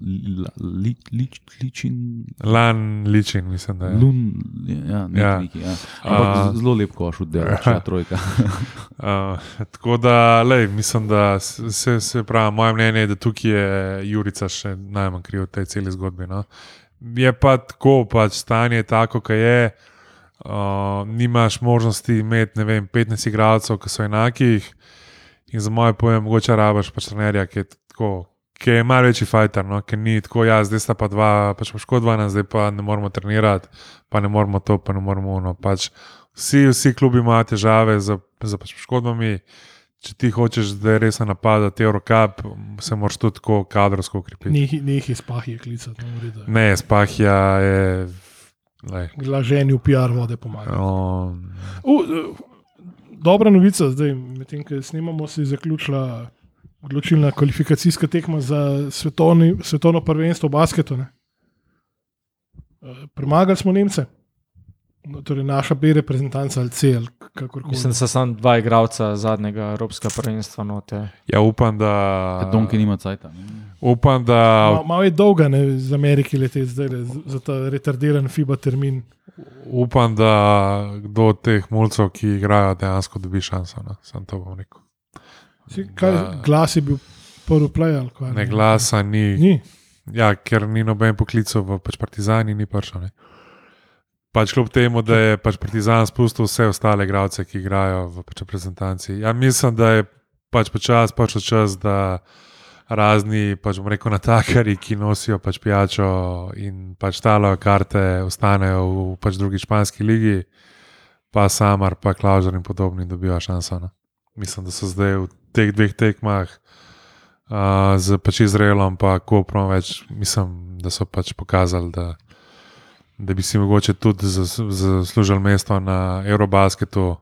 li- li- li- ličin, Lan ličin, mislim, da je. lun, ja, nek, Ja. ja. Neki, ja. Ampak z- zelo lep koš oddelal, ta trojka. Uh, tako da, lej, mislim, da se, se pravi, moje mnenje je, da tukaj je Jurica še najmanj kriv v tej celi zgodbi. No. Je pa tako, pač stanje je tako, kot je. Uh, nimaš možnosti imeti ne vem, 15 igralcev, ki so enakih. In za moje pojem, mogoče rabaš pač trenerja, ki je tako. Ki je malo večji fajter, no? ki ni tako, ja, zdaj sta pa dva, pač poškodovana, zdaj pa ne moramo trenirati, pa ne moramo to, pa ne moramo ono. Pač vsi, vsi klubi imajo težave z, z pač poškodbami. Če ti hočeš, da je res napadati Eurocap, se moraš tudi tako kadrovsko ukrepiti. Nekaj spahije klicati, no, redu. Ne, spahja je. Glaženju PR vode pomaga. o, Uh, dobra novica, zdaj, medtem ko snemamo, se je zaključila odločilna kvalifikacijska tekma za svetovni, svetovno prvenstvo v basketu. ne. Eh, Premagali smo Nemce, no, torej naša B reprezentanca ali C ali kakorkoli. Mislim, da so samo dva igralca zadnjega Evropskega prvenstva. Note. Ja, upam, da. Donki nima cajta. Upam, da. Ma- Malo je dolga ne, z Ameriki leteti zdaj za ta retardiran FIBA termin. Upam, da kdo od teh mulcev, ki igrajo, dejansko dobi šanso. No. Sam to bom rekel. Si, kaj, Da. glas je bil prvi play ali kaj? Ne glasa ni. Ni. Ja, ker ni noben poklical v pač Partizani, ni prišel. Ne. Pač kljub temu, da je pač Partizan spustil vse ostale igralce, ki igrajo v pač reprezentanci. Ja, mislim, da je pač počas prišel čas, da razni, pač bom rekel, natakari, ki nosijo pač pijačo in pač talajo karte, ostanejo v pač drugi španski ligi, pa Samar, pa Klaužar in podobni dobijo šanso. No. Mislim, da so zdaj v teh dveh tekmah uh, z pač Izraelom, pa Koprom več, mislim, da so pač pokazali, da, da bi si mogoče tudi zas- zaslužili mesto na Eurobasketu,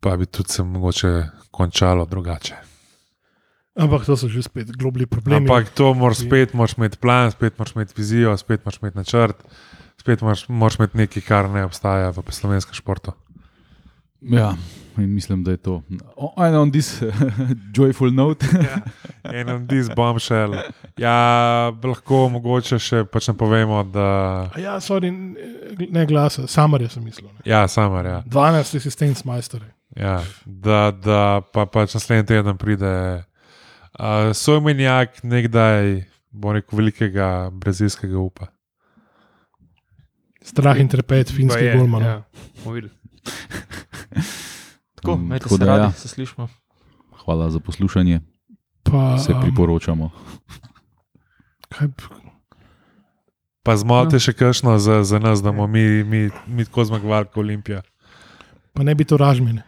pa bi tudi se mogoče končalo drugače. Ampak to so že spet globli problemi. Ampak to moraš spet, moraš imeti plan, spet moraš imeti vizijo, spet moraš imeti načrt, spet moraš, moraš imeti nekaj, kar ne obstaja v slovenskem športu. Ja, in mislim, da je to. And on this joyful note. En od these bombshell. Ja, lahko mogoče še pač ne povemo, da. Ja, sorry, ne glasa, samarja sem mislil. Ne. Ja, samar, ja. 12 asistent majstore. Ja, da, da pa pač naslednji teden pride uh, sojmenjak, nekdaj, bo rekel, velikega brazilskega upa. Strah in trepet finskih golmanov. Ja. Tako, Mm, imejte tako se da radi, ja. se slišimo. Hvala za poslušanje, Pa, se um, priporočamo. kaj, Pa zmote no. še kakšno za, za nas, da bomo mi, mi, mi tako zmagovali kot Olimpija. pa ne bi to ražmine.